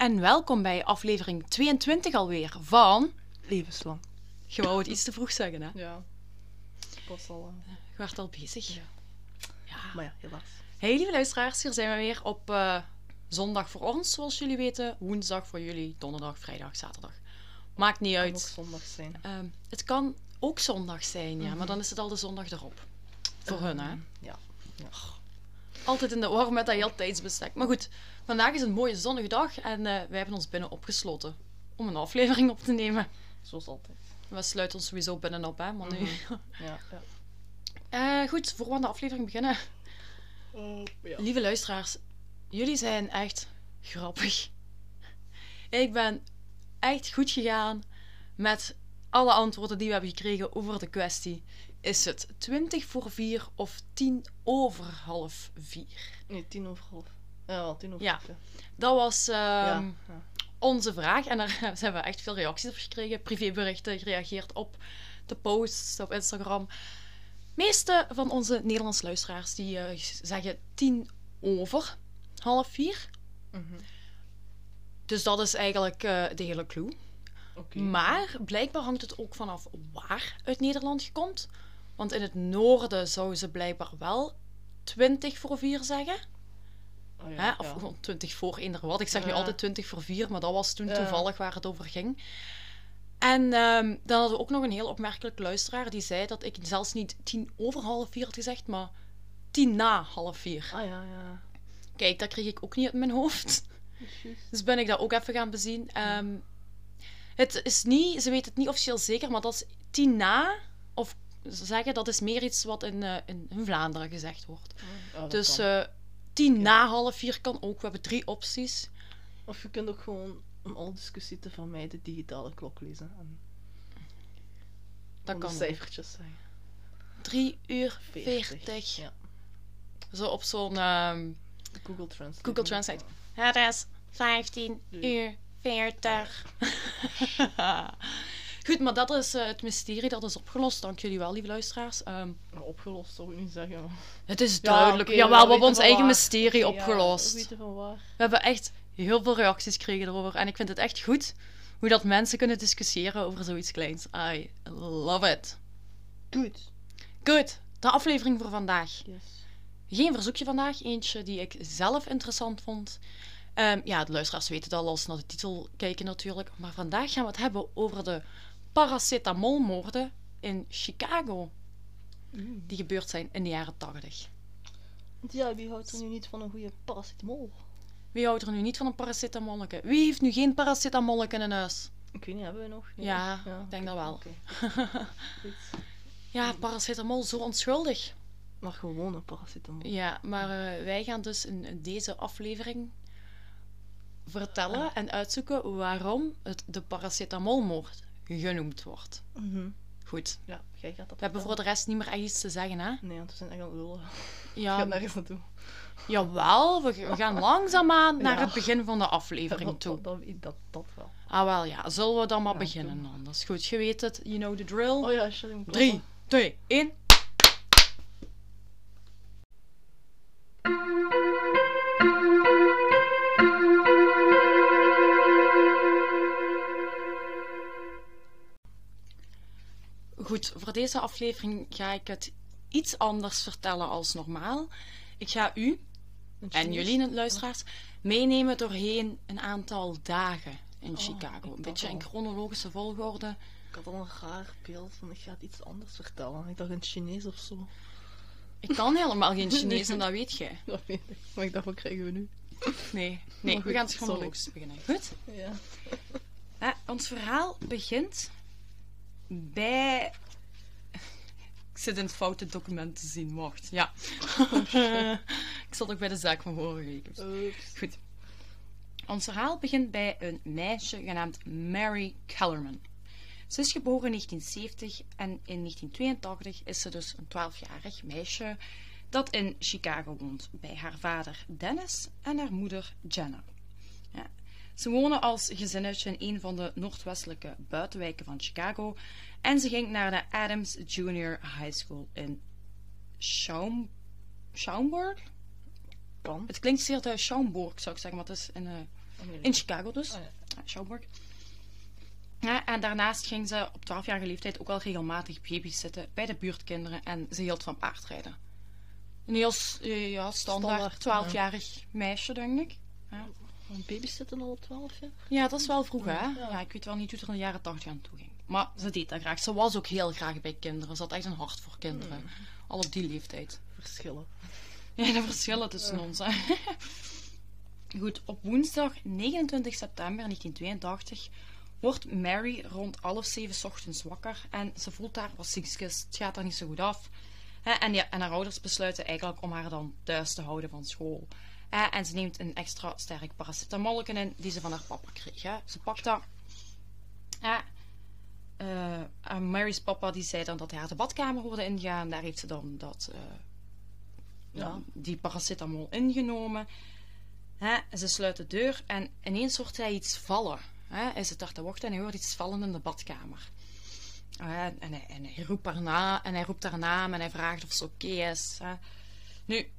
en welkom bij aflevering 22 alweer van... Levenslang. Je wou het iets te vroeg zeggen, hè? Ja. Pas al. eh, Je werd al bezig. Ja. Ja. Maar ja, helaas. Hey lieve luisteraars, hier zijn we weer op eh, zondag voor ons, zoals jullie weten. Woensdag voor jullie, donderdag, vrijdag, zaterdag. Maakt niet Kan ook uit. zondag zijn. Ehm, het kan ook zondag zijn, ja, maar Mhm. dan is het al de zondag erop. Voor hun, hè? Ehm, Ja. Altijd in de war met dat heel tijdsbestek. Maar goed, vandaag is een mooie zonnige dag en eh, wij hebben ons binnen opgesloten om een aflevering op te nemen. Zoals altijd. We sluiten ons sowieso binnenop, hè, maar nu... Mhm. Ja, ja. Eh, goed, voor we aan de aflevering beginnen. ja. Lieve luisteraars, jullie zijn echt grappig. Ik ben echt goed gegaan met alle antwoorden die we hebben gekregen over de kwestie. Is het 20 voor 4 of 10 over half 4? Nee, tien over half. Ja, wel, tien over Ja. half, ja. Dat was ehm, ja. ja. onze vraag. En daar hebben we echt veel reacties op gekregen. Privéberichten gereageerd op de posts op Instagram. De meeste van onze Nederlandse luisteraars die eh, zeggen 10 over half 4. Mhm. Dus dat is eigenlijk eh, de hele clue. Oké. Maar blijkbaar hangt het ook vanaf waar uit Nederland je komt. Want in het noorden zouden ze blijkbaar wel 20 voor 4 zeggen. Oh, ja, Hè? Of ja. gewoon 20 voor eender wat. Ik zeg nu altijd 20 voor 4, maar dat was toen toevallig waar het over ging. En ehm, dan hadden we ook nog een heel opmerkelijke luisteraar die zei dat ik zelfs niet 10 over half 4 had gezegd, maar 10 na half 4. Ah ja, ja. Kijk, dat kreeg ik ook niet uit mijn hoofd. Dus ben ik dat ook even gaan bezien. Ehm, het is niet, ze weten het niet officieel zeker, maar dat is 10 na, of zeggen dat is meer iets wat in, eh, in, in Vlaanderen gezegd wordt. Ja, dat Dus kan. eh 10 na half 4 kan ook. We hebben drie opties. Of je kunt ook gewoon, om alle discussie te vermijden, digitale klok lezen. En Dat kan cijfertjes zeggen. 3 uur 40. 40. Ja. Zo op zo'n ehm, Google Translate. Google Translate. Het is 15 uur 40. Goed, maar dat is eh, het mysterie. Dat is opgelost. Dank jullie wel, lieve luisteraars. Ehm, Ja, opgelost zou ik niet zeggen. Maar... het is Ja, duidelijk. oké, Jawel, we hebben ons eigen waar. mysterie ja, opgelost. We hebben echt heel veel reacties gekregen erover. En ik vind het echt goed hoe dat mensen kunnen discussiëren over zoiets kleins. I love it. Goed. Goed, de aflevering voor vandaag. Yes. Geen verzoekje vandaag, eentje die ik zelf interessant vond. Ehm, ja, de luisteraars weten het al als ze naar de titel kijken natuurlijk. Maar vandaag gaan we het hebben over de paracetamolmoorden in Chicago. Die gebeurd zijn in de jaren 80. Want ja, wie houdt er nu niet van een goede paracetamol? Wie houdt er nu niet van een paracetamolleke? Wie heeft nu geen paracetamolleke in huis? Ik weet niet, hebben we nog? Nee. Ja, ik denk dat wel. Ja, paracetamol, zo onschuldig. Maar gewoon een paracetamol. Ja, maar eh, wij gaan dus in, in deze aflevering vertellen en uitzoeken waarom het de paracetamolmoord genoemd wordt. Mhm. Goed. Ja, jij gaat dat. We hebben voor de rest niet meer echt iets te zeggen, hè? Nee, want we zijn echt aan het lullen. Ja. gaan nergens naartoe. Jawel, we, we gaan langzaamaan naar het begin van de aflevering toe. Dat, dat, dat, wel. Ah wel, ja. Zullen we dan maar beginnen dan? Dat is goed. Je weet het. You know the drill. Oh ja, sorry. 3, 2, 1. Goed, voor deze aflevering ga ik het iets anders vertellen als normaal. Ik ga u en jullie, luisteraars, meenemen doorheen een aantal dagen in Oh, Chicago. Een beetje in chronologische volgorde. Ik had al een raar beeld van ik ga het iets anders vertellen. Ik dacht een Chinees of zo. Ik kan helemaal geen Chinees en dat weet jij. Dat weet ik. Maar ik dacht, wat krijgen we nu? Nee, nee Maar we goed, gaan het chronologisch beginnen. Goed? Ja. Eh, ons verhaal begint bij... Ik zit in het foute document te zien, wacht. Ja. ik zat ook bij de zaak van vorige week. Goed. Ons verhaal begint bij een meisje genaamd Mary Kellerman. Ze is geboren in 1970 en in 1982 is ze dus een 12-jarig meisje dat in Chicago woont bij haar vader Dennis en haar moeder Jenna. Ja. Ze wonen als gezinnetje in een van de noordwestelijke buitenwijken van Chicago en ze ging naar de Adams Junior High School in Schaum, Schaumburg. Kan. Het klinkt zeer te Schaumburg, zou ik zeggen, maar het is in, eh. In Chicago dus. Ah, ja. Ja, Shelburne. Ja, en daarnaast ging ze op 12-jarige leeftijd ook al regelmatig baby's zitten bij de buurtkinderen en ze hield van paardrijden. Een heel eh, ja, standaard Standaard, 12-jarig meisje, denk ik. Een babysitten al op 12 jaar? Ja, dat is wel vroeg, hè? Ja. Ja, ik weet wel niet hoe het er in de jaren 80 aan toe ging. Maar ze deed dat graag. Ze was ook heel graag bij kinderen. Ze had echt een hart voor kinderen. Al op die leeftijd. Verschillen. Ja, de verschillen tussen ons. Hè. Goed, op woensdag 29 september 1982 wordt Mary rond half zeven 's ochtends wakker en ze voelt daar wat ziekjes. Het gaat haar niet zo goed af. En, ja, en haar ouders besluiten eigenlijk om haar dan thuis te houden van school. Hè, En ze neemt een extra sterk paracetamolken in die ze van haar papa kreeg. Hè. Ze pakt dat. Eh, en Mary's papa die zei dan dat hij haar de badkamer hoorde ingaan. Daar heeft ze dan dat, eh, Ja. ja, die paracetamol ingenomen. Ze sluit de deur en ineens hoort hij iets vallen. Hij zit daar te wachten en hij hoort iets vallen in de badkamer. En, hij, en hij roept haar na en hij roept haar naam en hij vraagt of ze oké is. Nu,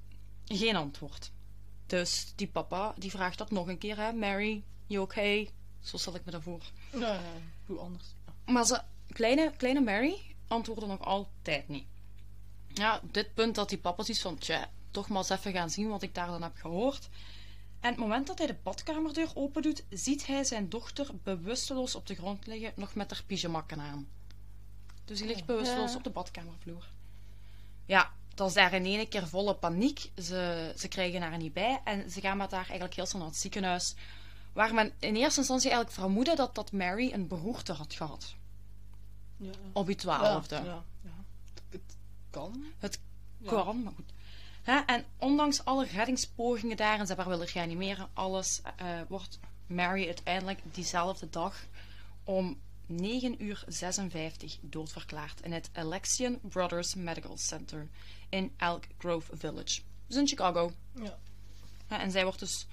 geen antwoord. Dus die papa die vraagt dat nog een keer. Hè. Mary, you okay? Zo stel ik me dat voor. Ja, ja, hoe anders? Ja. Maar ze, kleine, kleine Mary antwoordde nog altijd niet. Ja, op dit punt dat die papa zoiets van, tja, toch maar eens even gaan zien wat ik daar dan heb gehoord. En het moment dat hij de badkamerdeur open doet, ziet hij zijn dochter bewusteloos op de grond liggen, nog met haar pyjamakken aan. Dus die ligt bewusteloos Ja. op de badkamervloer. Ja, dat is daar in één keer volle paniek. Ze, ze krijgen haar niet bij en ze gaan met haar eigenlijk heel snel naar het ziekenhuis. Waar men in eerste instantie eigenlijk vermoedde dat, dat Mary een beroerte had gehad. Ja. Op die twaalfde. Ja, ja, ja. Het kan. Het Ja. kan, maar goed. Hè, en ondanks alle reddingspogingen daar, en ze hebben haar willen reanimeren, alles, eh, wordt Mary uiteindelijk diezelfde dag om 9 uur 56 doodverklaard in het Alexian Brothers Medical Center in Elk Grove Village. Dus in Chicago. Ja. Ja, en zij wordt dus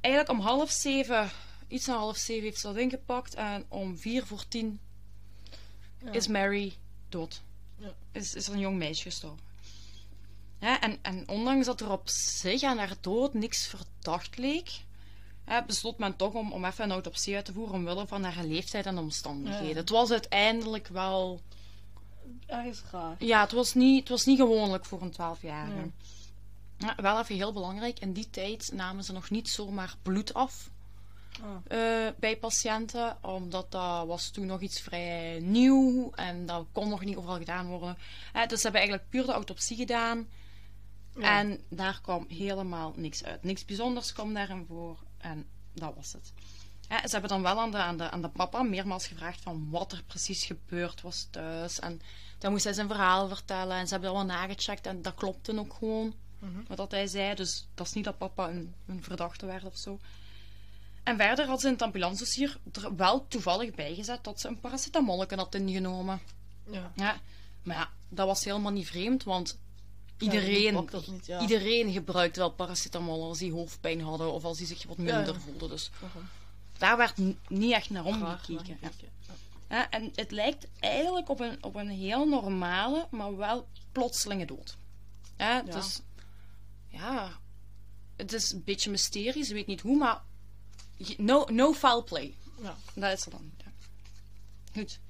eigenlijk om half zeven, iets na half zeven heeft ze dat ingepakt. En om vier voor tien Ja. is Mary dood. Ja. Is, is er een jong meisje gestorven. Ja, en, en ondanks dat er op zich aan haar dood niks verdacht leek, hè, besloot men toch om, om even een autopsie uit te voeren omwille van haar leeftijd en omstandigheden. Ja. Het was uiteindelijk wel... Ergens raar. Ja, het was niet, het was niet gewoonlijk voor een 12-jarige. Nee. Ja, wel even heel belangrijk, in die tijd namen ze nog niet zomaar bloed af Ah. eh, bij patiënten, omdat dat was toen nog iets vrij nieuw en dat kon nog niet overal gedaan worden. Eh, dus ze hebben eigenlijk puur de autopsie gedaan Ja. en daar kwam helemaal niks uit. Niks bijzonders kwam daarin voor en dat was het. Ze hebben dan wel aan de, aan, de, aan de papa meermaals gevraagd van wat er precies gebeurd was thuis. En dan moest hij zijn verhaal vertellen en ze hebben dat wel nagecheckt en dat klopte ook gewoon Mhm. wat hij zei. Dus dat is niet dat papa een, een verdachte werd of zo. En verder had ze in het ambulancedossier er wel toevallig bijgezet dat ze een paracetamolken had ingenomen. Ja. Ja, maar ja, dat was helemaal niet vreemd, want iedereen, niet, ja. iedereen gebruikte wel paracetamol als die hoofdpijn hadden of als die zich wat minder ja. voelde. Dus daar werd niet echt naar omgekeken. Ja. en het lijkt eigenlijk op een, op een heel normale, maar wel plotselinge dood. Ja, Ja. Dus, ja, het is een beetje mysterie, ze weet niet hoe, maar no, no foul play. Ja. Dat is er dan. Ja. Goed.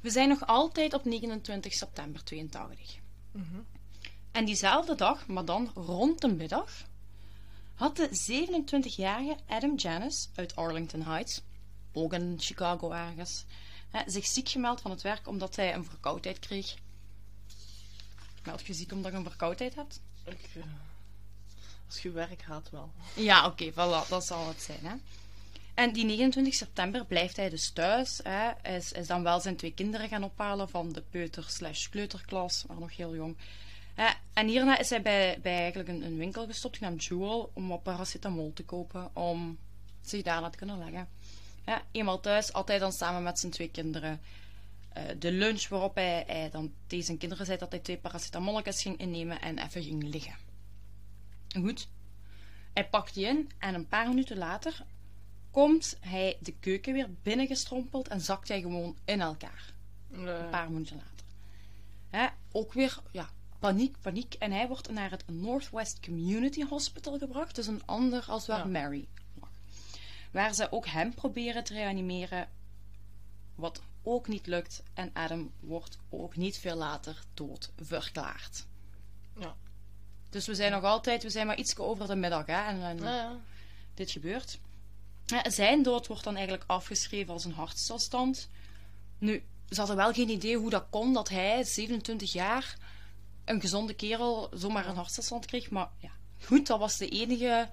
We zijn nog altijd op 29 september 82. Mhm. En diezelfde dag, maar dan rond de middag, had de 27-jarige Adam Janis uit Arlington Heights, ook in Chicago ergens, hè, zich ziek gemeld van het werk omdat hij een verkoudheid kreeg. Meld je ziek omdat je een verkoudheid hebt? Ik, eh, als je werk gaat wel. Ja, oké, voilà, dat zal het zijn. Hè. En die 29 september blijft hij dus thuis. Hè. Hij is, is dan wel zijn twee kinderen gaan ophalen van de peuter-slash-kleuterklas, maar nog heel jong. Hè. En hierna is hij bij, bij eigenlijk een, een winkel gestopt, genaamd Jewel, om wat paracetamol te kopen, om zich daarna te kunnen leggen. Hè. Eenmaal thuis, altijd dan samen met zijn twee kinderen. Eh, de lunch waarop hij, hij dan tegen zijn kinderen zei dat hij twee paracetamolletjes ging innemen en even ging liggen. Goed. Hij pakt die in en een paar minuten later komt hij de keuken weer binnengestrompeld en zakt hij gewoon in elkaar. Een paar minuten later. Hè, ook weer, ja, paniek, paniek. En hij wordt naar het Northwest Community Hospital gebracht. Dus een ander als waar Ja. Mary lag. waar ze ook hem proberen te reanimeren, wat ook niet lukt. En Adam wordt ook niet veel later dood verklaard. Ja. Dus we zijn nog altijd, we zijn maar iets over de middag, hè? En, en Ja, dit gebeurt. Zijn dood wordt dan eigenlijk afgeschreven als een hartstilstand. Nu, ze hadden wel geen idee hoe dat kon dat hij, 27 jaar, een gezonde kerel, zomaar een hartstilstand kreeg. Maar ja, goed, dat was de enige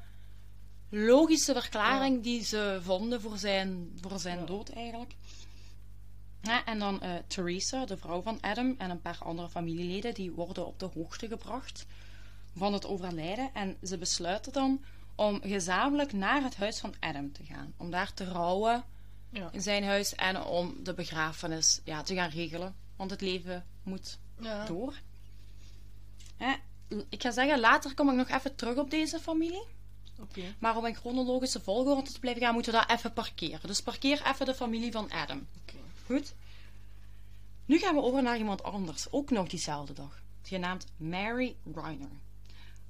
logische verklaring die ze vonden voor zijn, voor zijn Ja. dood eigenlijk. Ja, en dan eh, Theresa, de vrouw van Adam, en een paar andere familieleden, die worden op de hoogte gebracht van het overlijden. En ze besluiten dan om gezamenlijk naar het huis van Adam te gaan. Om daar te rouwen in zijn huis en om de begrafenis ja, te gaan regelen. Want het leven moet Ja. door. Hè, ik ga zeggen, later kom ik nog even terug op deze familie. Maar om in chronologische volgorde te blijven gaan, moeten we dat even parkeren. Dus parkeer even de familie van Adam. Goed? Nu gaan we over naar iemand anders, ook nog diezelfde dag. Genaamd Mary Reiner.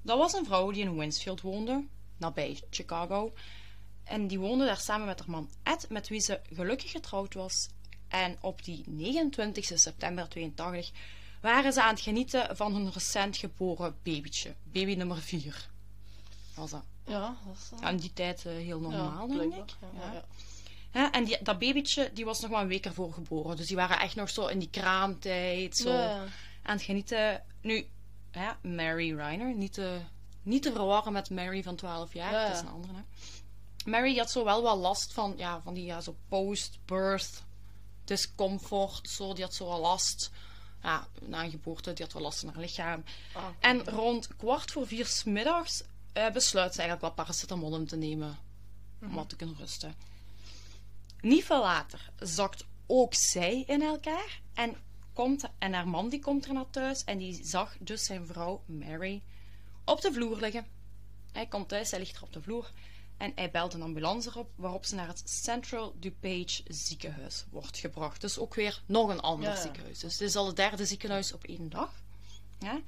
Dat was een vrouw die in Winsfield woonde, nabij Chicago. En die woonde daar samen met haar man Ed, met wie ze gelukkig getrouwd was. En op die 29 september 82 waren ze aan het genieten van hun recent geboren babytje. Baby nummer 4. Was dat Ja, dat is... aan die tijd eh, heel normaal, ja, denk ik. Ja, Ja. ja. En die, dat babytje die was nog maar een week ervoor geboren. Dus die waren echt nog zo in die kraamtijd. Zo Ja, ja. aan het genieten. Nu, hè, Mary Reiner. Niet te, niet te verwarren met Mary van 12 jaar. Ja, ja. Dat is een andere. Hè. Mary had zo wel wat last van, ja, van die ja, zo post-birth discomfort. Zo, die had zo wel last. Ja, na een geboorte, die had wel last van haar lichaam. Ah, En rond kwart voor vier 's middags eh, besluit ze eigenlijk wat paracetamol om te nemen. Om wat te kunnen rusten. Niet veel later zakt ook zij in elkaar. En, komt, en haar man die komt er naar thuis. En die zag dus zijn vrouw Mary op de vloer liggen. Hij komt thuis, hij ligt er op de vloer. En hij belt een ambulance op, waarop ze naar het Central DuPage ziekenhuis wordt gebracht. Dus ook weer nog een ander Ja, ziekenhuis. Dus het is al het derde ziekenhuis op één dag. Ja?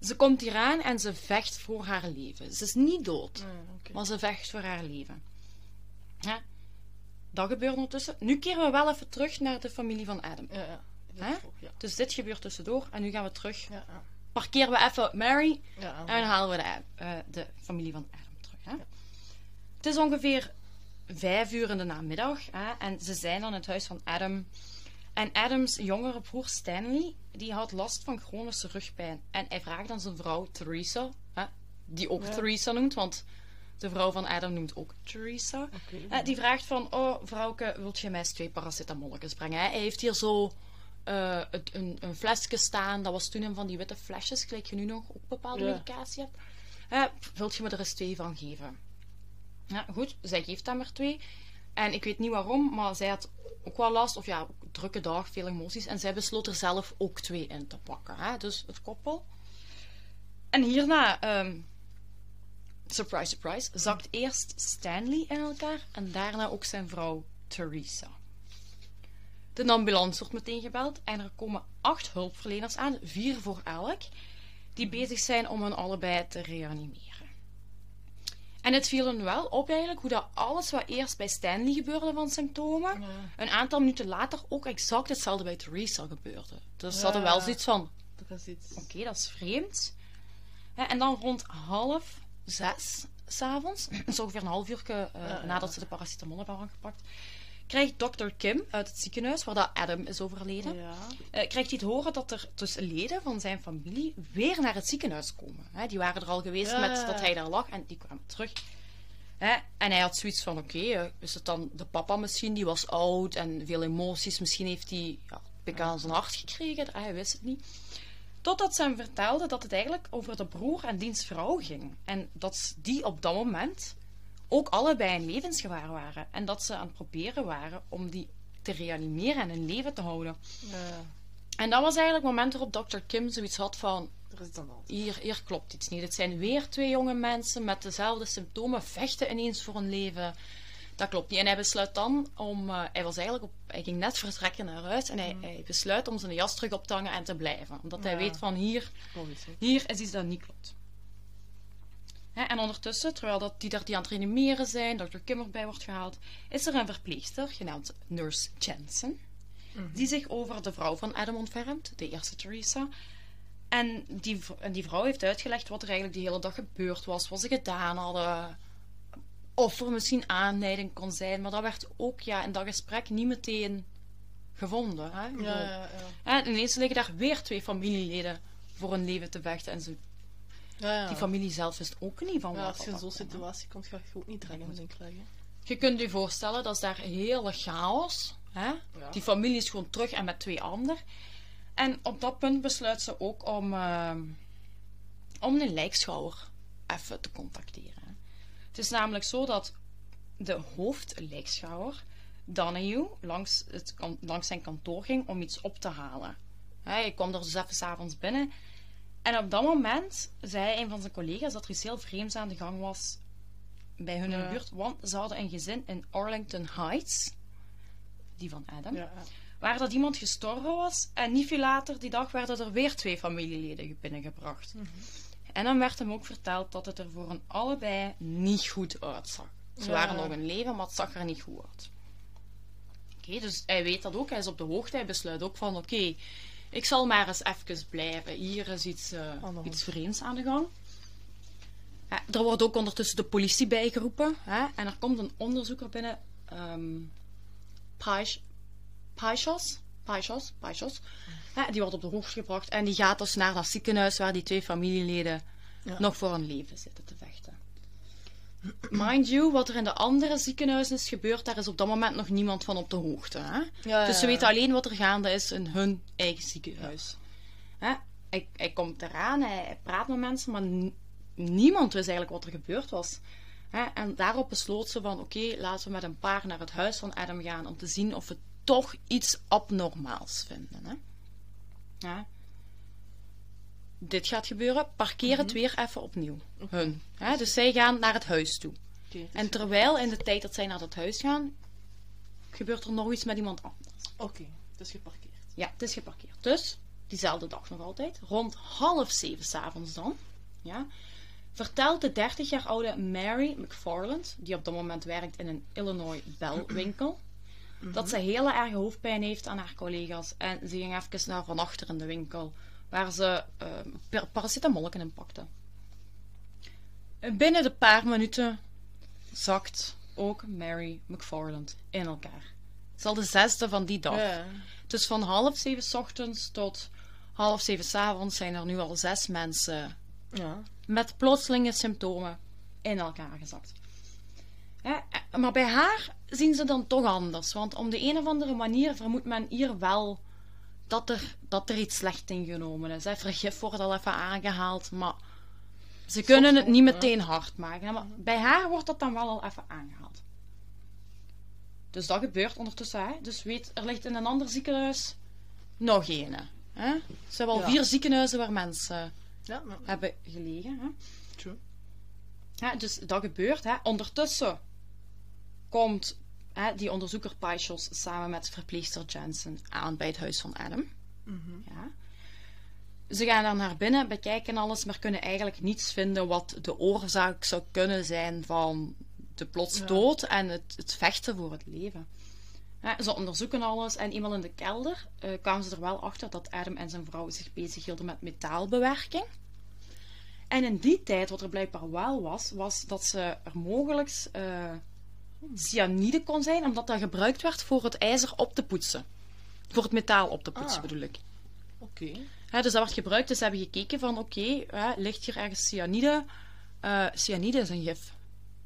Ze komt hier aan en ze vecht voor haar leven. Ze is niet dood, Ja, maar ze vecht voor haar leven. Ja? Dat gebeurt ondertussen. Nu keren we wel even terug naar de familie van Adam. Ja. Dus dit gebeurt tussendoor en nu gaan we terug. Ja, ja. Parkeren we even Mary en halen we de, eh, de familie van Adam terug. Het is ongeveer vijf uur in de namiddag hè? en ze zijn dan in het huis van Adam. En Adams jongere broer Stanley die had last van chronische rugpijn. En hij vraagt aan zijn vrouw Theresa, hè? die ook Ja. Theresa noemt, want de vrouw van Adam noemt ook Theresa. Die vraagt van, oh vrouwke, wilt je mij eens twee paracetamolletjes brengen? hè? Hij heeft hier zo eh, het- een, een flesje staan. Dat was toen een van die witte flesjes, gelijk je nu nog ook bepaalde Ja. medicatie hebt. Wilt je me er eens twee van geven? Ja, goed, zij geeft hem er twee. En ik weet niet waarom, maar zij had ook wel last, of ja, drukke dag, veel emoties. En zij besloot er zelf ook twee in te pakken. Hè? Dus het koppel. En hierna, ehm, surprise, surprise, zakt eerst Stanley in elkaar en daarna ook zijn vrouw Theresa. De ambulance wordt meteen gebeld en er komen acht hulpverleners aan, vier voor elk, die bezig zijn om hen allebei te reanimeren. En het viel hen wel op eigenlijk hoe dat alles wat eerst bij Stanley gebeurde van symptomen, Ja. een aantal minuten later ook exact hetzelfde bij Theresa gebeurde. Dus ze hadden wel zoiets van, Dat is iets. Oké, dat is vreemd. En dan rond half zes s'avonds, dus ongeveer een half uur ja. nadat ze de paracetamol hebben aangepakt, krijgt dokter Kim uit het ziekenhuis, waar dat Adam is overleden, Ja. eh, krijgt hij te horen dat er dus leden van zijn familie weer naar het ziekenhuis komen. Hè, die waren er al geweest Ja, met dat hij daar lag en die kwamen terug. Hè, en hij had zoiets van, oké, eh, is het dan de papa misschien, die was oud en veel emoties. Misschien heeft hij ja, pik aan zijn hart gekregen, hij wist het niet. Totdat ze hem vertelde dat het eigenlijk over de broer en diens vrouw ging. En dat die op dat moment ook allebei in levensgevaar waren. En dat ze aan het proberen waren om die te reanimeren en in leven te houden. Ja. En dat was eigenlijk het moment waarop Dr. Kim zoiets had van... Er is dan. Hier, hier klopt iets niet. Het zijn weer twee jonge mensen met dezelfde symptomen, vechten ineens voor hun leven. Dat klopt niet. En hij besluit dan om. eh, hij was eigenlijk op. Hij ging net vertrekken naar huis. En hij, hij besluit om zijn jas terug op te hangen en te blijven. Omdat hij weet van hier, hier is iets dat niet klopt. Hè, en ondertussen, terwijl dat, die daar die aan het reanimeren zijn, Dr. Kim erbij wordt gehaald, is er een verpleegster genaamd Nurse Jensen, die zich over de vrouw van Adam ontfermt, de eerste Theresa. En die, en die vrouw heeft uitgelegd wat er eigenlijk die hele dag gebeurd was, wat ze gedaan hadden, of er misschien aanleiding kon zijn. Maar dat werd ook ja, in dat gesprek niet meteen gevonden. Hè? Ja, ja, ja. hè, ineens liggen daar weer twee familieleden voor hun leven te vechten. En zo, ja, ja. die familie zelf wist ook niet van Ja, wat als je in zo'n situatie komt, ga je ook niet dringend denk ik leggen. Je kunt je voorstellen, dat is daar hele chaos. Hè? Ja. Die familie is gewoon terug en met twee anderen. En op dat punt besluit ze ook om, eh, om een lijkschouwer even te contacteren. hè. Het is namelijk zo dat de hoofdlijkschouwer, Donahue, langs, het, langs zijn kantoor ging om iets op te halen. Hij kwam er dus even s'avonds binnen. En op dat moment zei een van zijn collega's dat er iets heel vreemds aan de gang was bij hun in de buurt. Want ze hadden een gezin in Arlington Heights, die van Adam, Ja, waar dat iemand gestorven was. En niet veel later die dag werden er weer twee familieleden binnengebracht. En dan werd hem ook verteld dat het er voor hen allebei niet goed uitzag. Ze Ja. waren nog in leven, maar het zag er niet goed uit. Oké, dus hij weet dat ook. Hij is op de hoogte. Hij besluit ook van, oké, ik zal maar eens even blijven. Hier is iets, eh, iets vreemds aan de gang. Ja, er wordt ook ondertussen de politie bijgeroepen. Hè? En er komt een onderzoeker binnen. Paish- Paishos. Paishos. Paishos. Hè, die wordt op de hoogte gebracht. En die gaat dus naar dat ziekenhuis waar die twee familieleden Ja. nog voor hun leven zitten te. Mind you, wat er in de andere ziekenhuizen is gebeurd, daar is op dat moment nog niemand van op de hoogte. Hè? Ja, dus ze weten alleen wat er gaande is in hun eigen ziekenhuis. Hè? Hij, hij komt eraan, hij, hij praat met mensen, maar niemand wist eigenlijk wat er gebeurd was. Hè? En daarop besloot ze van, oké, laten we met een paar naar het huis van Adam gaan om te zien of we toch iets abnormaals vinden. Hè? Ja. Dit gaat gebeuren, parkeer het weer even opnieuw. Hun. Hè? Dus zij gaan naar het huis toe. Is- En terwijl in de tijd dat zij naar het huis gaan, gebeurt er nog iets met iemand anders. Oké, het is geparkeerd. Ja, het is geparkeerd. Dus, diezelfde dag nog altijd, rond half zeven s'avonds dan, ja, vertelt de 30 jaar oude Mary McFarland, die op dat moment werkt in een Illinois belwinkel, dat ze hele erge hoofdpijn heeft aan haar collega's. En ze ging even naar van achter in de winkel, waar ze uh, paracetamolken in pakte. En Binnen de paar minuten zakt ook Mary McFarland in elkaar. Het is al de zesde van die dag. Ja. Dus van half zeven 's ochtends tot half zeven 's avonds zijn er nu al zes mensen Ja. met plotselinge symptomen in elkaar gezakt. Ja, eh, maar bij haar zien ze dan toch anders. Want om de een of andere manier vermoedt men hier wel dat er, dat er iets slecht ingenomen is. Hè. Vergif wordt al even aangehaald, maar ze kunnen het niet meteen hard maken. Maar bij haar wordt dat dan wel al even aangehaald. Dus dat gebeurt ondertussen. Hè. Dus weet, er ligt in een ander ziekenhuis nog een. Hè. Ze hebben al Ja. vier ziekenhuizen waar mensen Ja, maar... hebben gelegen. Hè. True. Ja, dus dat gebeurt. Hè. Ondertussen komt hè, die onderzoeker Paischos samen met verpleegster Jensen aan bij het huis van Adam. ja. Ze gaan daar naar binnen, bekijken alles, maar kunnen eigenlijk niets vinden wat de oorzaak zou kunnen zijn van de plots Ja. dood en het, het vechten voor het leven. Ja, ze onderzoeken alles en eenmaal in de kelder eh, kwamen ze er wel achter dat Adam en zijn vrouw zich bezighielden met metaalbewerking. En in die tijd, wat er blijkbaar wel was, was dat ze er mogelijk eh cyanide kon zijn, omdat dat gebruikt werd voor het ijzer op te poetsen. Voor het metaal op te poetsen, Ah. bedoel ik. Oké. Dus dat werd gebruikt, dus ze hebben gekeken van, oké, ligt hier ergens cyanide? Eh, cyanide is een gif.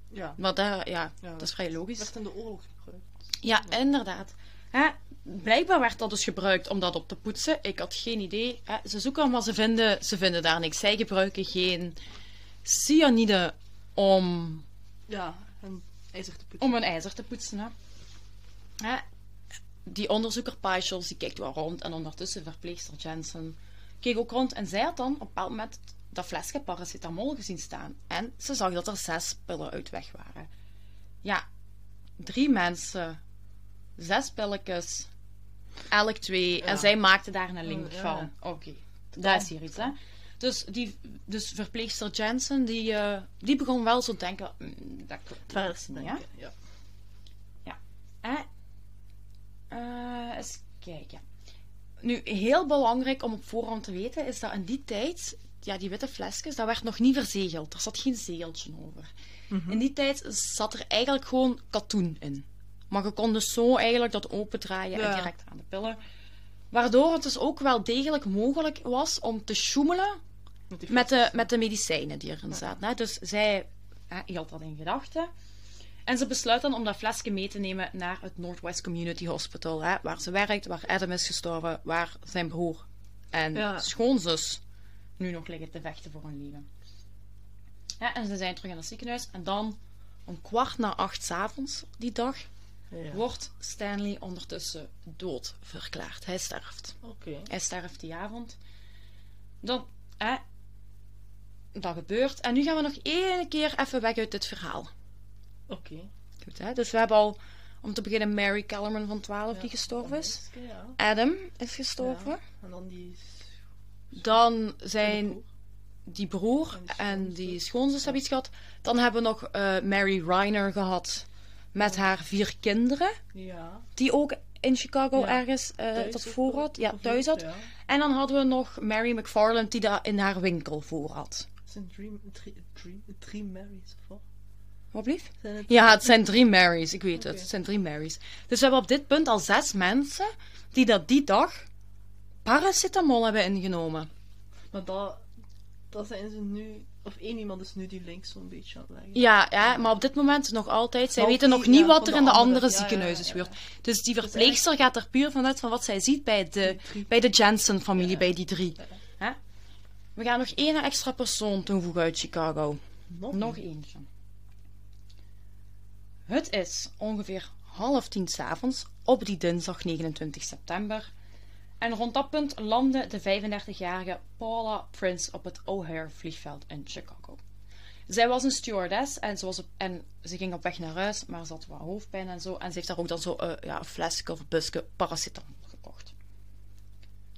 Ja. Maar daar, ja, Ja. dat is vrij logisch. werd in de oorlog gebruikt. Ja, inderdaad. Hè, blijkbaar werd dat dus gebruikt om dat op te poetsen. Ik had geen idee. Hè, ze zoeken maar ze vinden, ze vinden daar niks. Zij gebruiken geen cyanide om, Ja, ijzer te putten. om een ijzer te poetsen. Hè. Hè, die onderzoeker Paischels, die kijkt wel rond. En ondertussen verpleegster Jensen keek ook rond. En zij had dan op een bepaald moment dat flesje paracetamol gezien staan. En ze zag dat er zes pillen uit weg waren. Ja, drie mensen, zes pilletjes, elk twee. En zij maakte daar een link Ja. van. Oké, dat is hier iets, hè. Dus, die, dus verpleegster Jensen, die, eh, die begon wel zo te denken, "Mm, dat klopt niet, hè? denken, ja. Eh, eh, eens kijken. Nu, heel belangrijk om op voorhand te weten, is dat in die tijd, ja, die witte flesjes, dat werd nog niet verzegeld. Er zat geen zegeltje over. Mhm. In die tijd zat er eigenlijk gewoon katoen in. Maar je kon dus zo eigenlijk dat opendraaien en Ja. direct aan de pillen. Waardoor het dus ook wel degelijk mogelijk was om te sjoemelen met de, met de medicijnen die erin zaten. Hè. Dus zij hè, hield dat in gedachten. En ze besluit dan om dat flesje mee te nemen naar het Northwest Community Hospital. Hè, waar ze werkt, waar Adam is gestorven, waar zijn broer en Ja. schoonzus nu nog liggen te vechten voor hun leven. Ja, en ze zijn terug in het ziekenhuis. En dan, om kwart na acht 's avonds die dag, Ja. wordt Stanley ondertussen dood verklaard. Hij sterft. Oké. Hij sterft die avond. Dan, hè, dat gebeurt. En nu gaan we nog één keer even weg uit dit verhaal. Oké. Goed, hè? Dus we hebben al, om te beginnen, Mary Kellerman van 12 Ja, die gestorven is. Ja. Adam is gestorven. En dan die... Dan zijn die broer En die schoonzus hebben iets gehad. Dan hebben we nog eh, Mary Reiner gehad met haar vier kinderen. Ja. Die ook in Chicago Ja. ergens dat ook voor had. Ja, thuis had. Ja. En dan hadden we nog Mary McFarland die dat in haar winkel voor had. Het zijn drie, drie, drie, drie Marys of wat? Het Ja, het zijn drie Marys. Ik weet het. Het zijn drie Marys. Dus we hebben op dit punt al zes mensen die dat die dag paracetamol hebben ingenomen. Maar dat, dat zijn ze nu... Of één iemand is nu die links zo'n beetje aan het leggen. Ja, ja, maar op dit moment nog altijd. Zij weten nog niet, ja, wat er in de andere. ziekenhuizen gebeurt. Dus die is verpleegster gaat er puur vanuit van wat zij ziet bij de, bij de Jensen-familie, bij die drie. We gaan nog één extra persoon toevoegen uit Chicago. Nog, Nog een. eentje. Het is ongeveer half tien s'avonds op die dinsdag 29 september. En rond dat punt landde de 35-jarige Paula Prince op het O'Hare vliegveld in Chicago. Zij was een stewardess en ze, was op, en ze ging op weg naar huis, maar ze had wat hoofdpijn en zo. En ze heeft daar ook dan zo eh, ja, een flesje of busje paracetamol gekocht.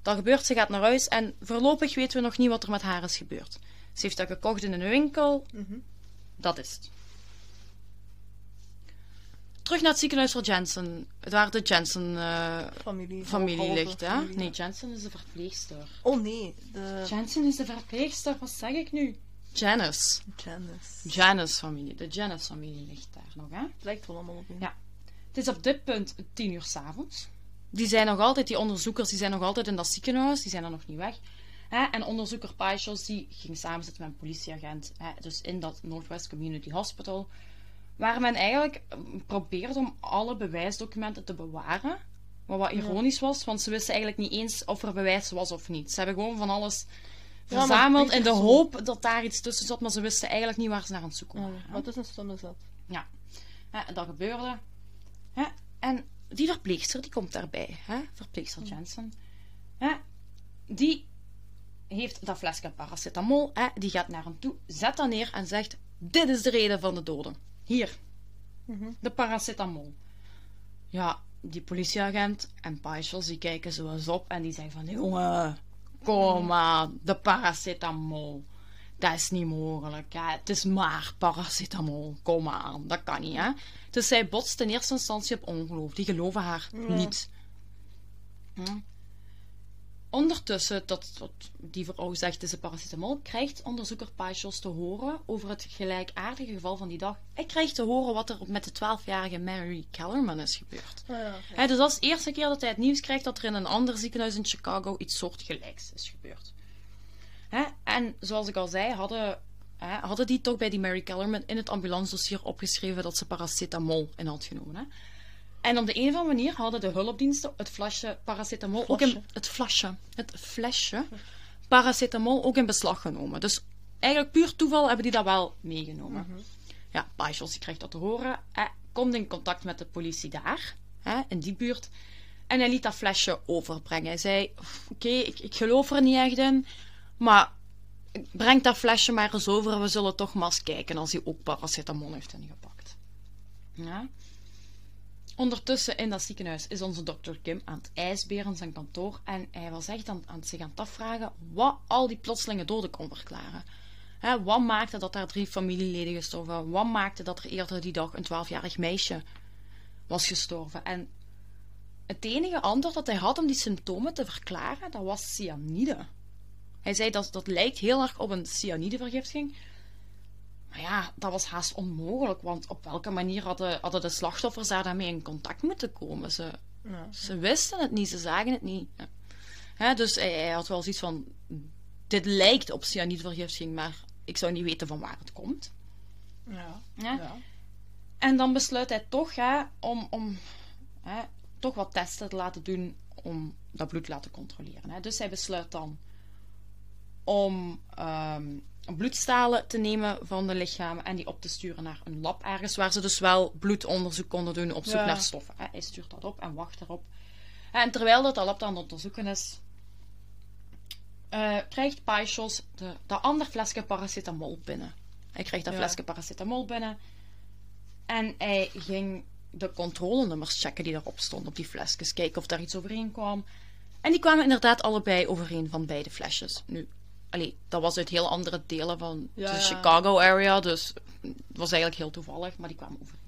Dat gebeurt, ze gaat naar huis en voorlopig weten we nog niet wat er met haar is gebeurd. Ze heeft dat gekocht in een winkel, Mhm. dat is het. Terug naar het ziekenhuis voor Jensen. Waar de Jensen-familie Familie. halve ligt, hè? familie. Nee, Jensen is de verpleegster. Oh nee, de... Jensen is de verpleegster, wat zeg ik nu? Janice. Janice. Janice-familie. De Janice-familie ligt daar nog, hè? Het lijkt wel allemaal op. Ja. Het is op dit punt tien uur s'avonds. Die zijn nog altijd, die onderzoekers, die zijn nog altijd in dat ziekenhuis. Die zijn er nog niet weg. Hè? En onderzoeker Paischels, die ging samenzitten met een politieagent. Hè? Dus in dat Northwest Community Hospital. Waar men eigenlijk probeerde om alle bewijsdocumenten te bewaren. Maar wat ironisch was, want ze wisten eigenlijk niet eens of er bewijs was of niet. Ze hebben gewoon van alles Ja, verzameld in de hoop dat daar iets tussen zat. Maar ze wisten eigenlijk niet waar ze naar aan het zoeken Ja, waren. het is een stomme zat. Ja, hè, dat gebeurde. En die verpleegster, die komt daarbij. Hè, verpleegster Jensen. Die heeft dat flesje paracetamol. Hè, die gaat naar hem toe, zet dat neer en zegt... Dit is de reden van de doden. Hier, Mhm. de paracetamol. Ja, die politieagent en Paischels, die kijken zo eens op en die zeggen van... Jongen, kom maar, de paracetamol. Dat is niet mogelijk. Hè. Het is maar paracetamol. Kom aan, dat kan niet. Hè. Dus zij botst in eerste instantie op ongeloof. Die geloven haar Ja. niet. Hm. Ondertussen, dat, dat die een paracetamol, krijgt onderzoeker Paischels te horen over het gelijkaardige geval van die dag. Hij krijgt te horen wat er met de 12-jarige Mary Kellerman is gebeurd. Ah, ja. Dus dat is de eerste keer dat hij het nieuws krijgt dat er in een ander ziekenhuis in Chicago iets soortgelijks is gebeurd. Hè, en zoals ik al zei, hadden, hè, hadden die toch bij die Mary Kellerman in het ambulancedossier opgeschreven dat ze paracetamol in had genomen. En op de een of andere manier hadden de hulpdiensten het flesje paracetamol ook in het flesje, het flesje paracetamol ook in beslag genomen. Dus eigenlijk puur toeval hebben die dat wel meegenomen. Ja, Paischels die krijgt dat te horen. Hij komt in contact met de politie daar, hè, in die buurt. En hij liet dat flesje overbrengen. Hij zei: Oké, ik, ik geloof er niet echt in, maar breng dat flesje maar eens over. We zullen toch maar eens kijken als hij ook paracetamol heeft ingepakt. Ja. Ondertussen in dat ziekenhuis is onze dokter Kim aan het ijsberen zijn kantoor en hij was echt aan, aan zich aan het afvragen wat al die plotselinge doden kon verklaren. Wat maakte dat daar drie familieleden gestorven? Wat maakte dat er eerder die dag een twaalfjarig meisje was gestorven? En het enige antwoord dat hij had om die symptomen te verklaren, dat was cyanide. Hij zei dat dat lijkt heel erg op een cyanidevergiftiging. Maar ja, dat was haast onmogelijk, want op welke manier hadden, hadden de slachtoffers daar daarmee in contact moeten komen? Ze, Ja. ze wisten het niet, ze zagen het niet. Ja. Hè, dus hij, hij had wel zoiets van: dit lijkt op cyanidevergiftiging, maar ik zou niet weten van waar het komt. Ja. Ja. Ja. En dan besluit hij toch hè, om, om hè, toch wat testen te laten doen om dat bloed te laten controleren. Hè. Dus hij besluit dan om ehm, bloedstalen te nemen van de lichamen en die op te sturen naar een lab ergens waar ze dus wel bloedonderzoek konden doen op zoek Ja. naar stoffen. Hij stuurt dat op en wacht erop. En terwijl dat, dat lab aan het onderzoeken is, eh, krijgt Paishos de, de ander flesje paracetamol binnen. Hij krijgt dat Ja. flesje paracetamol binnen. En hij ging de controlenummers checken die erop stonden op die flesjes. Kijken of daar iets overheen kwam. En die kwamen inderdaad allebei overeen van beide flesjes. Nu, allee, dat was uit heel andere delen van Ja, de. Chicago area. Dus het was eigenlijk heel toevallig, maar die kwamen overeen.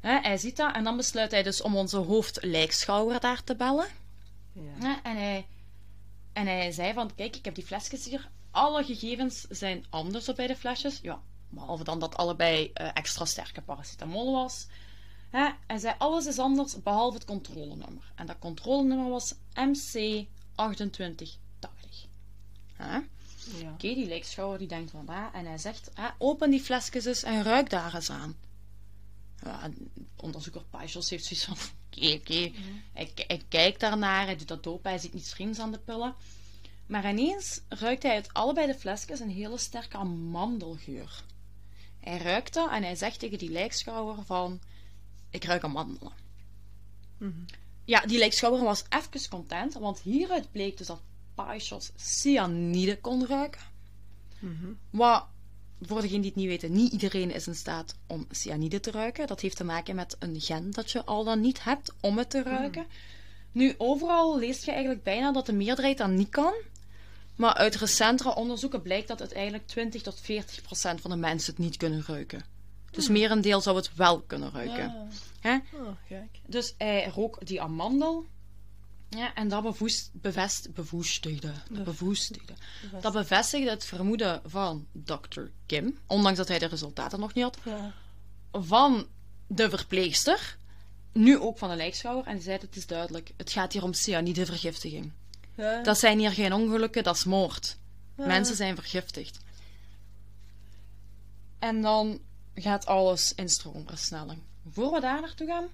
Hè, hij ziet dat en dan besluit hij dus om onze hoofdlijkschouwer daar te bellen. Ja. En, hij, en hij zei van, kijk, ik heb die flesjes hier. Alle gegevens zijn anders op beide flesjes. Ja, behalve dan dat allebei eh, extra sterke paracetamol was. Hè, hij zei, alles is anders, behalve het controlenummer. En dat controlenummer was MC2880. Hè? Ja. Oké, die lijkschouwer die denkt van, ah, en hij zegt, ah, open die flesjes eens en ruik daar eens aan. Ja, onderzoeker Paisels heeft zoiets van, oké, oké. Hij, kijkt daarnaar, hij doet dat open, hij ziet niets vreemds aan de pillen. Maar ineens ruikt hij uit allebei de flesjes een hele sterke amandelgeur. Hij ruikt dat en hij zegt tegen die lijkschouwer van, ik ruik amandelen. Mhm. Ja, die lijkschouwer was even content, want hieruit bleek dus dat Paisels cyanide kon ruiken. Mhm. Wat, voor degenen die het niet weten, niet iedereen is in staat om cyanide te ruiken. Dat heeft te maken met een gen dat je al dan niet hebt om het te ruiken. Nu, overal leest je eigenlijk bijna dat de meerderheid dat niet kan. Maar uit recentere onderzoeken blijkt dat uiteindelijk 20 tot 40 procent van de mensen het niet kunnen ruiken. Dus merendeel zou het wel kunnen ruiken. Ah. Hè? Oh. Dus hij rook die amandel. Ja, en dat bevoest, bevest, bevoestigde, Bev- bevoestigde. Bevestigd. Dat bevestigde het vermoeden van Dr. Kim, ondanks dat hij de resultaten nog niet had, Ja. van de verpleegster, nu ook van de lijkschouwer. En die zei: Het is duidelijk, het gaat hier om cyanidevergiftiging. Ja. Dat zijn hier geen ongelukken, dat is moord. Ja. Mensen zijn vergiftigd. En dan gaat alles in stroomversnelling. Voor we daar naartoe gaan,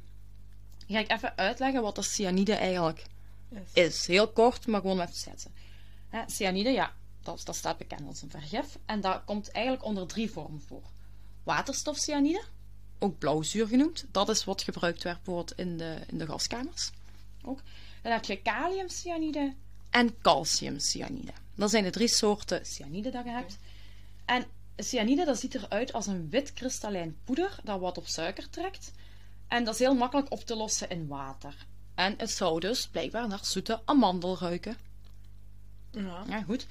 ga ik even uitleggen wat de cyanide eigenlijk Yes. is. Heel kort, maar gewoon even schetsen. Hè, cyanide, ja, dat, dat staat bekend als een vergif. En dat komt eigenlijk onder drie vormen voor. Waterstofcyanide, ook blauwzuur genoemd. Dat is wat gebruikt werd bijvoorbeeld in de, in de gaskamers. Ook. Dan heb je kaliumcyanide en calciumcyanide. Dat zijn de drie soorten cyanide dat je hebt. En cyanide, dat ziet eruit als een wit kristallijn poeder dat wat op suiker trekt. En dat is heel makkelijk op te lossen in water. En het zou dus blijkbaar naar zoete amandel ruiken. Ja. Ja, goed.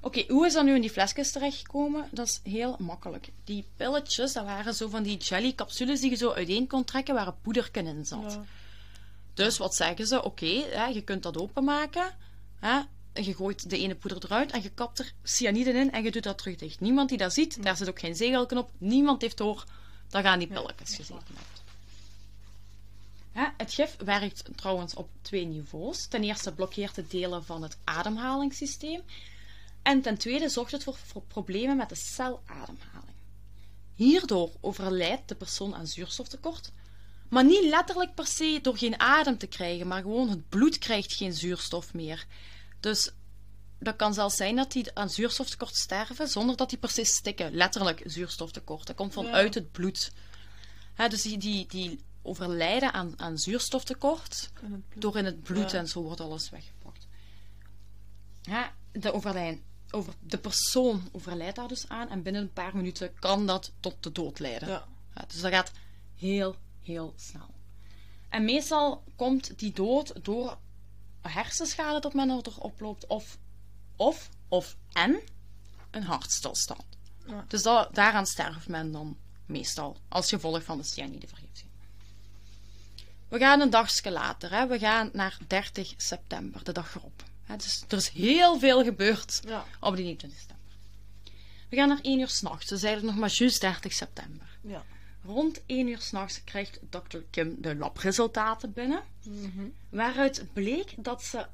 Oké, hoe is dat nu in die flesjes terechtgekomen? Dat is heel makkelijk. Die pilletjes, dat waren zo van die jelly-capsules die je zo uiteen kon trekken, waar een poederken in zat. Ja. Dus wat zeggen ze? Oké, je kunt dat openmaken. Hè, je gooit de ene poeder eruit en je kapt er cyanide in en je doet dat terug dicht. Niemand die dat ziet, daar zit ook geen zegelknop. Niemand heeft door dat je aan die pilletjes gezeten het gif werkt trouwens op twee niveaus. Ten eerste blokkeert het delen van het ademhalingssysteem. En ten tweede zorgt het voor, voor problemen met de celademhaling. Hierdoor overlijdt de persoon aan zuurstoftekort. Maar niet letterlijk per se door geen adem te krijgen, maar gewoon het bloed krijgt geen zuurstof meer. Dus dat kan zelfs zijn dat die aan zuurstoftekort sterven zonder dat die per se stikken. Letterlijk zuurstoftekort. Dat komt vanuit het bloed. Dus die, die, die overlijden aan, aan zuurstoftekort door in het bloed Ja. en zo wordt alles weggepakt. Ja, de, overlijn, over, de persoon overlijdt daar dus aan en binnen een paar minuten kan dat tot de dood leiden. Ja. Ja, dus dat gaat heel, heel snel. En meestal komt die dood door hersenschade dat men erop oploopt, of, of, of en een hartstilstand. Ja. Dus da- daaraan sterft men dan meestal, als gevolg van de cyanidevergiftiging. We gaan een dagje later, hè. we gaan naar 30 september, de dag erop. Hè, dus er is heel veel gebeurd Ja. op die 29 september. We gaan naar 1 uur s'nachts, dus eigenlijk nog maar juist 30 september. Ja. Rond 1 uur s'nachts krijgt Dr. Kim de labresultaten binnen. Mhm. Waaruit bleek dat ze,